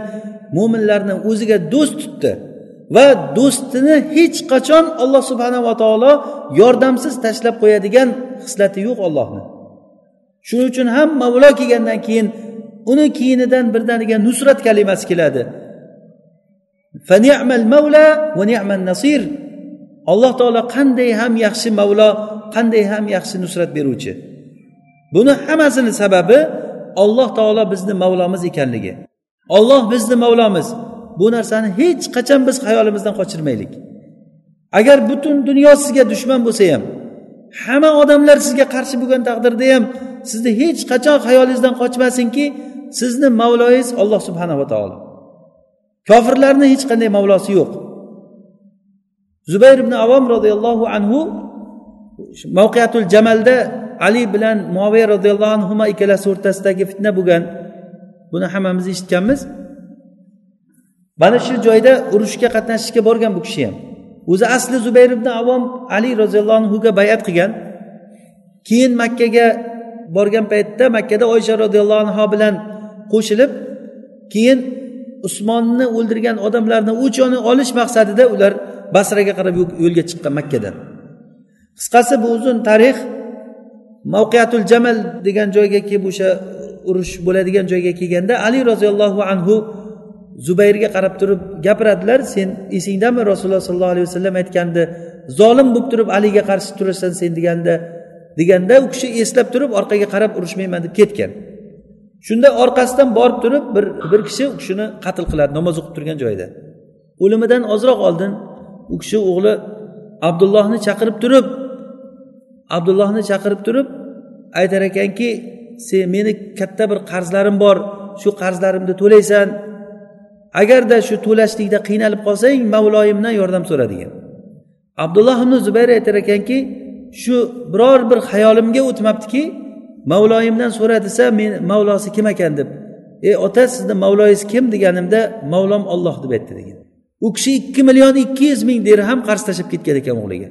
mo'minlarni o'ziga do'st tutdi va do'stini hech qachon alloh subhanava taolo yordamsiz tashlab qo'yadigan xislati yo'q ollohni shuning uchun ham mavlo kelgandan keyin uni keyinidan birdaniga nusrat kalimasi keladi. Nasir. Alloh taolo qanday ham yaxshi mavlo qanday ham yaxshi nusrat beruvchi. Buni hammasini sababi olloh taolo bizni mavlomiz ekanligi. Olloh bizni mavlomiz. Bu narsani hech qachon biz xayolimizdan qochirmaylik. Agar butun dunyo sizga dushman bo'lsa ham hamma odamlar sizga qarshi bo'lgan taqdirda ham sizni hech qachon xayolingizdan qochmasinki sizni mavloyingiz olloh subhanava taolo. Kofirlarni hech qanday mavlosi yo'q. Zubayr ibn avom roziyallohu anhu mavqiyatul jamalda ali bilan muaviya roziyallohu anhu ikkalasi o'rtasidagi fitna bo'lgan. Buni hammamiz eshitganmiz. Mana shu joyda urushga qatnashishga borgan bu kishi ham. O'zi asli zubayr ibn avom ali roziyallohu anhuga bayat qilgan. Keyin makkaga borgan paytda makkada oysha roziyallohu anhu bilan qo'shilib keyin usmonni o'ldirgan odamlarni o'ch olish maqsadida ular basraga qarab yo'lga chiqqan makkadan qisqasi bu uzun tarix mavqiyatul jamal degan joyga kelib o'sha urush bo'ladigan joyga kelganda ali roziyallohu anhu zubayrga qarab turib gapiradilar sen esingdami rasululloh sollallohu alayhi vasallam aytgandi zolim bo'lib turib aliga qarshi turasan sen deganda deganda u kishi eslab turib orqaga qarab urushmayman deb ketgan. Shunda orqasidan borib turib bir bir kishi u kishini qatl qiladi namoz o'qib turgan joyida o'limidan ozroq oldin u kishi o'g'li abdullohni chaqirib turib abdullohni chaqirib turib aytar ekanki sen meni katta bir qarzlarim bor. Shu qarzlarimni to'laysan. Agarda shu to'lashlikda qiynalib qolsang mavloyimdan yordam so'ra degan abdulloh ibn zubayr aytar ekanki shu biror bir xayolimga o'tmabdiki mavloyimdan so'ra desa men mavlosi kim ekan? deb ey ota sizni mavloyingiz kim deganimda mavlom olloh deb aytdi degan. U kishi ikki million ikki yuz ming dirham qarz tashlab ketgan ekan o'g'liga.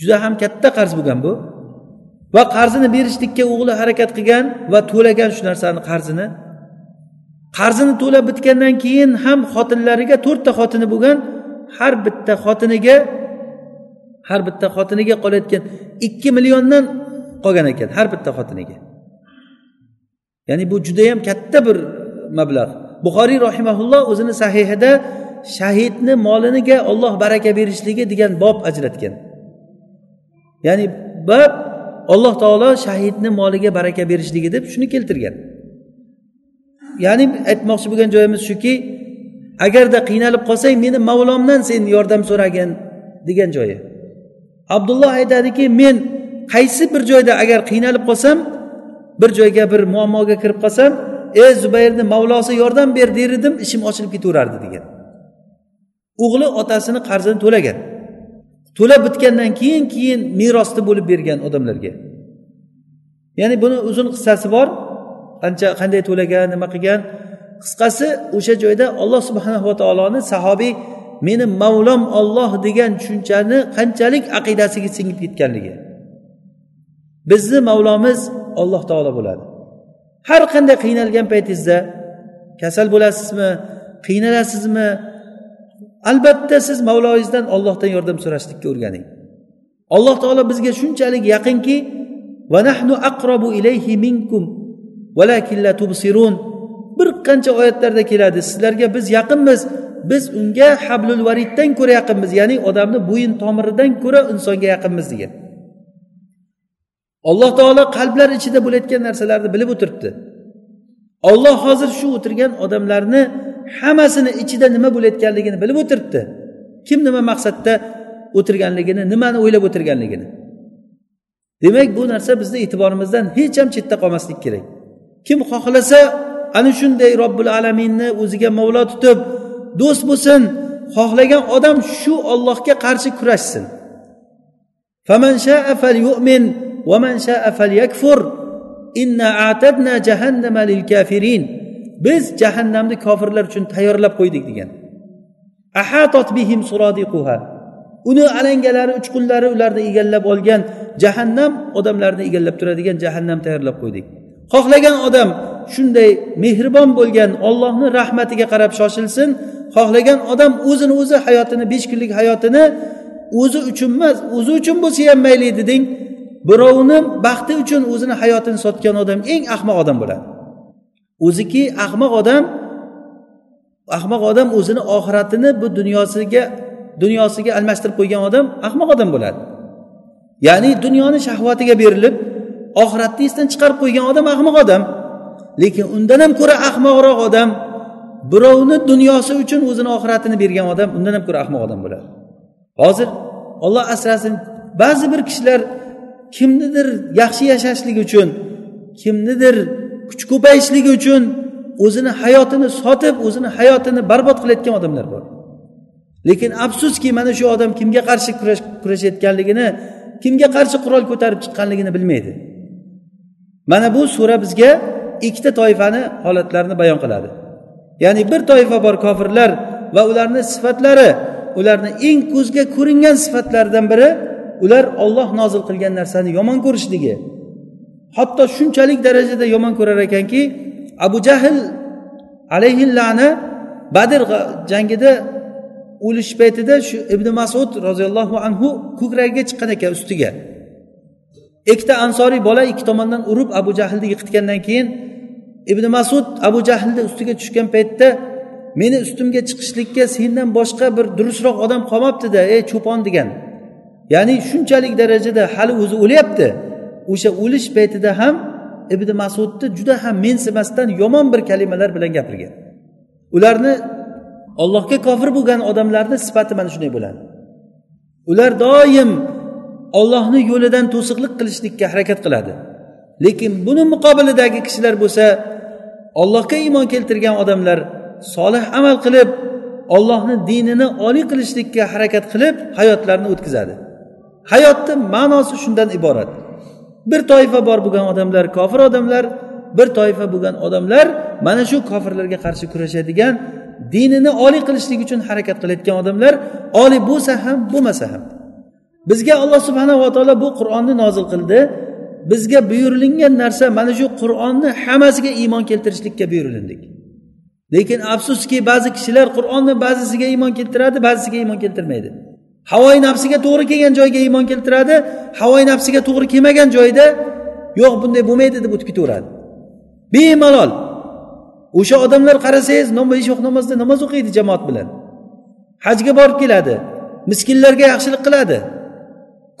Juda ham katta qarz bo'lgan bu. Va qarzini berishlikka o'g'li harakat qilgan va to'lagan shu narsani qarzini. Qarzini to'lab bitgandan keyin ham xotinlariga to'rtta xotini bo'lgan har bitta xotiniga har bitta xotiniga qolayotgan ikki milliondan qolgan ekan har bitta xotiniga. Ya'ni bu judayam katta bir mablag' buxoriy rahimaulloh o'zini sahihida shahidni moliniga olloh baraka berishligi degan bob ajratgan. Ya'ni bab alloh taolo shahidni moliga baraka berishligi deb shuni keltirgan. Ya'ni aytmoqchi bo'lgan joyimiz shuki agarda qiynalib qolsang meni mavlomdan sen yordam so'ragin degan joyi. Abdulloh aytadiki men qaysi bir joyda agar qiynalib qolsam bir joyga bir muammoga kirib qolsam ey zubayrni mavlosi yordam ber der edim ishim ochilib ketaverardi degan. O'g'li otasini qarzini to'lagan. To'lab bitgandan keyin keyin merosni bo'lib bergan odamlarga. Ya'ni buni uzun qissasi bor. Qancha qanday to'lagan nima qilgan? Qisqasi o'sha joyda olloh subhanahu va taoloni sahobiy meni mavlom olloh degan tushunchani qanchalik aqidasiga singib ketganligi. Bizni mavlomiz olloh taolo bo'ladi. Har qanday qiynalgan paytingizda kasal bo'lasizmi qiynalasizmi albatta siz mavloyingizdan ollohdan yordam so'rashlikka o'rganing. Alloh taolo bizga shunchalik yaqinki va nahnu aqrobu ilayhi minkum valakin la tubsirun. Bir qancha oyatlarda keladi sizlarga biz yaqinmiz biz unga hablul variddan ko'ra yaqinmiz ya'ni odamni bo'yin tomiridan ko'ra insonga yaqinmiz degan. Alloh taolo qalblar ichida bo'layotgan narsalarni bilib o'tiribdi. Olloh hozir shu o'tirgan odamlarni hammasini ichida nima bo'layotganligini bilib o'tiribdi. Kim nima maqsadda o'tirganligini nimani o'ylab o'tirganligini. Demak bu narsa bizni e'tiborimizdan hech ham chetda qolmaslik kerak. Kim xohlasa ana shunday robbil alaminni o'ziga mavlo tutib do'st bo'lsin xohlagan odam shu ollohga qarshi kurashsin. Yakfur inna atadna jahannama lil kafirin. Biz jahannamni kofirlar uchun tayyorlab qo'ydik degan. Uni alangalari uchqunlari ularni egallab olgan jahannam odamlarni egallab turadigan jahannam tayyorlab qo'ydik. Xohlagan odam shunday mehribon bo'lgan ollohni rahmatiga qarab shoshilsin xohlagan odam o'zini o'zi hayotini besh kunlik hayotini o'zi uchun emas o'zi uchun bo'lsa ham mayli deding. Birovni baxti uchun o'zini hayotini sotgan odam eng ahmoq odam bo'ladi. O'ziki ahmoq odam ahmoq odam o'zini oxiratini bu dunyosiga dunyosiga almashtirib qo'ygan odam ahmoq odam bo'ladi. Ya'ni dunyoni shahvatiga berilib oxiratni esdan chiqarib qo'ygan odam ahmoq odam. Lekin undan ham ko'ra ahmoqroq odam birovni dunyosi uchun o'zini oxiratini bergan odam undan ham ko'ra ahmoq odam bo'ladi. Hozir olloh asrasin ba'zi bir kishilar kimnidir yaxshi yashashligi uchun kimnidir kuch ko'payishligi uchun o'zini hayotini sotib o'zini hayotini barbod qilayotgan odamlar bor. Lekin afsuski mana shu odam kimga qarshi kurashayotganligini kimga qarshi qurol ko'tarib chiqqanligini bilmaydi. Mana bu sura bizga ikkita toifani holatlarini bayon qiladi. Ya'ni bir toifa bor kofirlar va ularni sifatlari ularni eng ko'zga ko'ringan sifatlaridan biri ular olloh nozil qilgan narsani yomon ko'rishligi. Hatto shunchalik darajada yomon ko'rar ekanki abu jahl alayhillani badr jangida o'lish paytida shu ibn masud roziyallohu anhu ko'kragiga chiqqan ekan ustiga. Ikkita ansoriy bola ikki tomondan urib abu jahlni yiqitgandan keyin ibn masud abu jahlni ustiga tushgan paytda meni ustimga chiqishlikka sendan boshqa bir durustroq odam qolmabdida ey cho'pon degan. Ya'ni shunchalik darajada hali o'zi o'lyapti. O'sha o'lish paytida ham ibn masudni juda ham mensimasdan yomon bir kalimalar bilan gapirgan. Ularni allohga kofir bo'lgan odamlarni sifati mana shunday bo'ladi. Ular doim ollohni yo'lidan to'siqlik qilishlikka harakat qiladi. Lekin buni muqobilidagi kishilar bo'lsa ollohga iymon keltirgan odamlar solih amal qilib ollohni dinini oliy qilishlikka harakat qilib hayotlarini o'tkazadi. Hayotni ma'nosi shundan iborat. Bir toifa bor bo'lgan odamlar kofir odamlar bir toifa bo'lgan odamlar mana shu kofirlarga qarshi kurashadigan dinini oliy qilishlik uchun harakat qilayotgan odamlar oliy bo'lsa ham bo'lmasa ham. Bizga alloh subhanava taolo bu qur'onni nozil qildi. Bizga buyurilingan narsa mana shu qur'onni hammasiga iymon keltirishlikka buyurilindik lekin afsuski ba'zi kishilar qur'onni ba'zisiga iymon keltiradi ba'zisiga iymon keltirmaydi. Havoyi nafsiga to'g'ri kelgan joyga iymon keltiradi havoyi nafsiga to'g'ri kelmagan joyda yo'q bunday bo'lmaydi deb o'tib ketaveradi. Bemalol. O'sha odamlar qarasangiz besh vaqt namozda namoz o'qiydi jamoat bilan. Hajga borib keladi miskinlarga yaxshilik qiladi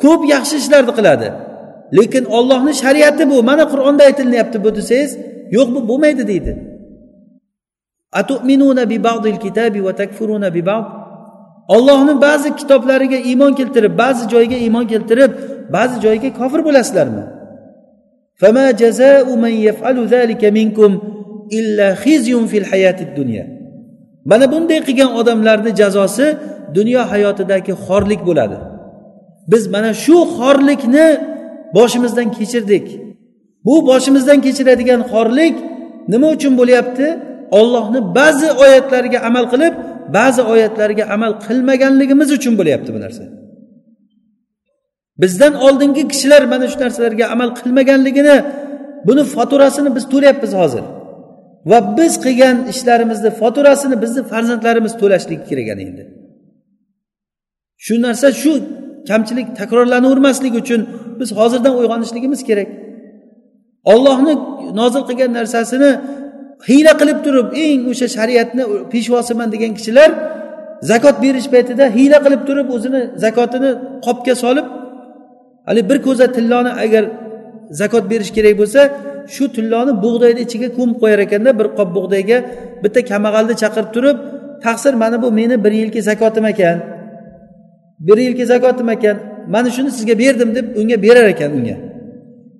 ko'p yaxshi ishlarni qiladi. Lekin ollohni shariati bu. Mana qur'onda aytilyapti bu desangiz yo'q bu bo'lmaydi deydi. Ollohni ba'zi kitoblariga iymon keltirib ba'zi joyiga iymon keltirib ba'zi joyiga kofir bo'lasizlarmi? Mana bunday qilgan odamlarni jazosi dunyo hayotidagi xorlik bo'ladi. Biz mana shu xorlikni boshimizdan kechirdik. Bu boshimizdan kechiradigan xorlik nima uchun bo'lyapti? Ollohni ba'zi oyatlariga amal qilib ba'zi oyatlarga amal qilmaganligimiz uchun bo'lyapti bu narsa. Bizdan oldingi kishilar mana shu narsalarga amal qilmaganligini buni faturasini biz to'layapmiz hozir. Va biz qilgan ishlarimizni faturasini bizni farzandlarimiz to'lashligi kerak ana endi. Shu narsa shu kamchilik takrorlanavermasligi uchun biz hozirdan uyg'onishligimiz kerak. Ollohni nozil qilgan narsasini hiyla qilib turib eng o'sha shariatni peshvosiman degan kishilar zakot berish paytida hiyla qilib turib o'zini zakotini qopga solib haligi bir ko'za tilloni agar zakot berish kerak bo'lsa shu tilloni bug'doyni ichiga ko'mib qo'yar ekanda bir qop bug'doyga bitta kambag'alni chaqirib turib taqsir mana bu meni bir yilki zakotim ekan bir yilki zakotim ekan mana shuni sizga berdim deb unga berar ekan unga.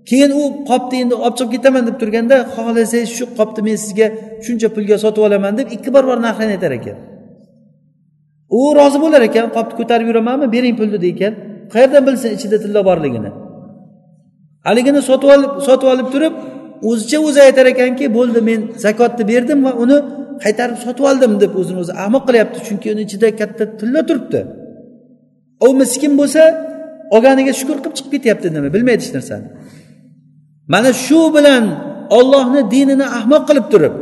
Keyin u qopni endi olib chiqib ketaman deb turganda xohlasangiz shu qopni men sizga shuncha pulga sotib olaman deb ikki barobar narxini aytar ekan. U rozi bo'lar ekan qopni ko'tarib yuramanmi bering pulni deykan. Qayerdan bilsin ichida tilla borligini. Haligini sotib olib sotib olib turib o'zicha o'zi aytar ekanki bo'ldi men zakotni berdim va uni qaytarib sotib oldim deb o'zini o'zi ahmoq qilyapti chunki uni ichida katta tilla turibdi. U miskin bo'lsa olganiga shukur qilib chiqib ketyapti nima bilmaydi hech narsani. Mana shu bilan ollohni dinini ahmoq qilib turib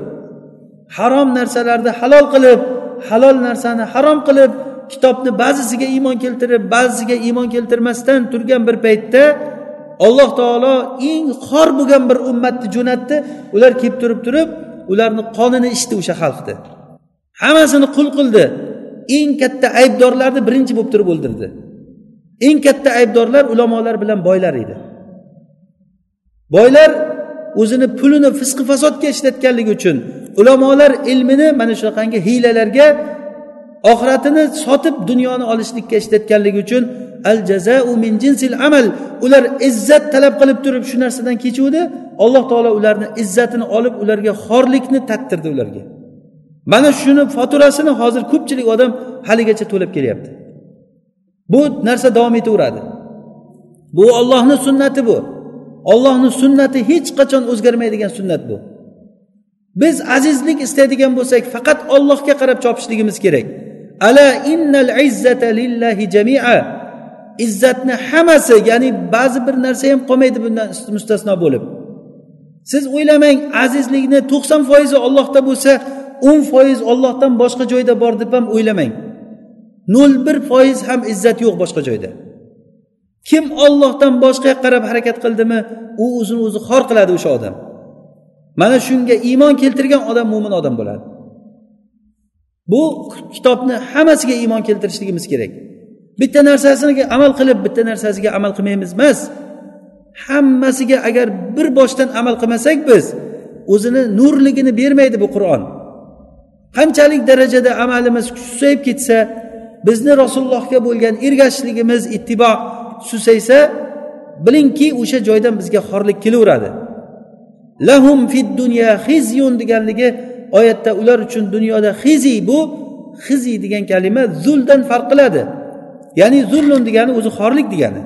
harom narsalarni halol qilib halol narsani harom qilib kitobni ba'zisiga iymon keltirib ba'zisiga iymon keltirmasdan turgan bir paytda alloh taolo eng xor bo'lgan bir ummatni jo'natdi. Ular kelib turib turib ularni qonini ichdi o'sha xalqni. Hammasini qul qildi. Eng katta aybdorlarni birinchi bo'lib turib o'ldirdi. Eng katta aybdorlar ulamolar bilan boylar edi. Boylar o'zini pulini fisqi fasodga ishlatganligi uchun ulamolar ilmini mana shunaqangi hiylalarga oxiratini sotib dunyoni olishlikka ishlatganligi uchun al jazau min jinsil amal. Ular izzat talab qilib turib shu narsadan kechuvdi. Alloh taolo ularni izzatini olib ularga xorlikni tattirdi ularga. Mana shuni faturasini hozir ko'pchilik odam haligacha to'lab kelyapti. Bu narsa davom etaveradi bu ollohni sunnati bu. Ollohni sunnati hech qachon o'zgarmaydigan sunnat bu. Biz azizlik istaydigan bo'lsak faqat ollohga qarab chopishligimiz kerak. Ala innal izzata lillahi jamia. Izzatni hammasi ya'ni ba'zi bir narsa ham qolmaydi bundan mustasno bo'lib. Siz o'ylamang azizlikni to'qson foizi ollohda bo'lsa o'n foiz ollohdan boshqa joyda bor deb ham o'ylamang. Nol bir foiz ham izzat yo'q boshqa joyda. Kim ollohdan boshqaga qarab harakat qildimi u o'zini o'zi xor qiladi o'sha odam. Mana shunga iymon keltirgan odam mo'min odam bo'ladi. Bu kitobni hammasiga iymon keltirishligimiz kerak. Bitta narsasiga amal qilib bitta narsasiga amal qilmaymiz emas. Hammasiga agar bir boshdan amal qilmasak biz o'zini nurligini bermaydi bu qur'on. Qanchalik darajada amalimiz susayib ketsa bizni rasulullohga bo'lgan ergashishligimiz ittibo susaysa bilingki o'sha joydan bizga xorlik kelaveradi. Lahum fid dunya xizyun deganligi oyatda ular uchun dunyoda xiziy bu hizi degan kalima zuldan farq qiladi. Ya'ni zullun degani o'zi xorlik degani.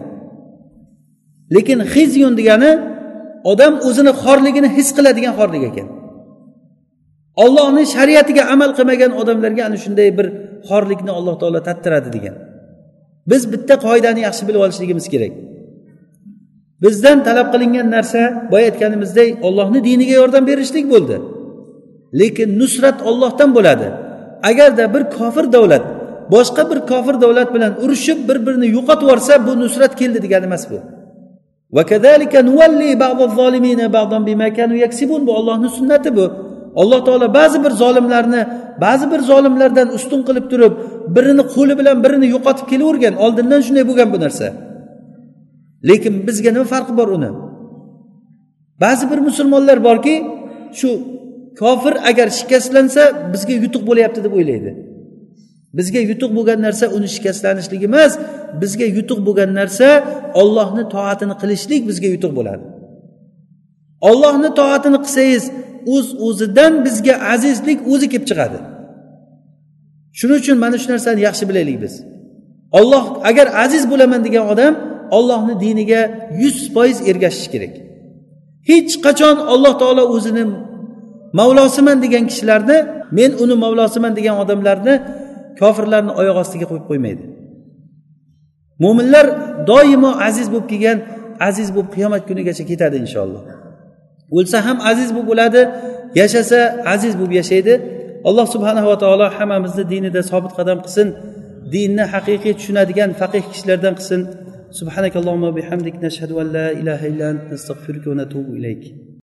Lekin hizyun degani odam o'zini xorligini his qiladigan xorlik ekan. Ollohni shariatiga amal qilmagan odamlarga ana shunday bir xorlikni alloh taolo tattiradi degan. Biz bitta qoidani yaxshi bilib olishligimiz kerak. Bizdan talab qilingan narsa boya aytganimizdek ollohni diniga yordam berishlik bo'ldi. Lekin nusrat ollohdan bo'ladi. Agarda bir kofir davlat boshqa bir kofir davlat bilan urushib bir birini yo'qotib yuborsa bu nusrat keldi degani emas bu. Bu ollohni sunnati bu. Alloh taolo ba'zi bir zolimlarni ba'zi bir zolimlardan ustun qilib turib birini qo'li bilan birini yo'qotib kelavergan oldindan shunday bo'lgan bu narsa. Lekin bizga nima farqi bor uni? Ba'zi bir musulmonlar borki shu kofir agar shikastlansa bizga yutuq bo'lyapti deb o'ylaydi. Bizga yutuq bo'lgan narsa uni shikastlanishligi emas bizga yutuq bo'lgan narsa ollohni toatini qilishlik bizga yutuq bo'ladi. Ollohni toatini qilsangiz o'z o'zidan bizga azizlik o'zi kelib chiqadi. Shuning uchun mana shu narsani yaxshi bilaylik biz. Olloh agar aziz bo'laman degan odam ollohni diniga yuz foiz ergashishi kerak. Hech qachon alloh taolo o'zini mavlosiman degan kishilarni men uni mavlosiman degan odamlarni kofirlarni oyoq ostiga qo'yib qo'ymaydi. Mo'minlar doimo aziz bo'lib kelgan aziz bo'lib qiyomat kunigacha ketadi inshaalloh. o'lsa ham aziz bo'lib o'ladi yashasa aziz bo'lib yashaydi. Alloh subhanava taolo hammamizni dinida sobit qadam qilsin dinni haqiqiy tushunadigan faqih kishilardan qilsin. Subhanakallohumma bihamdik nashhadu an la ilaha illa ant nastag'firuka va natubu ilayk.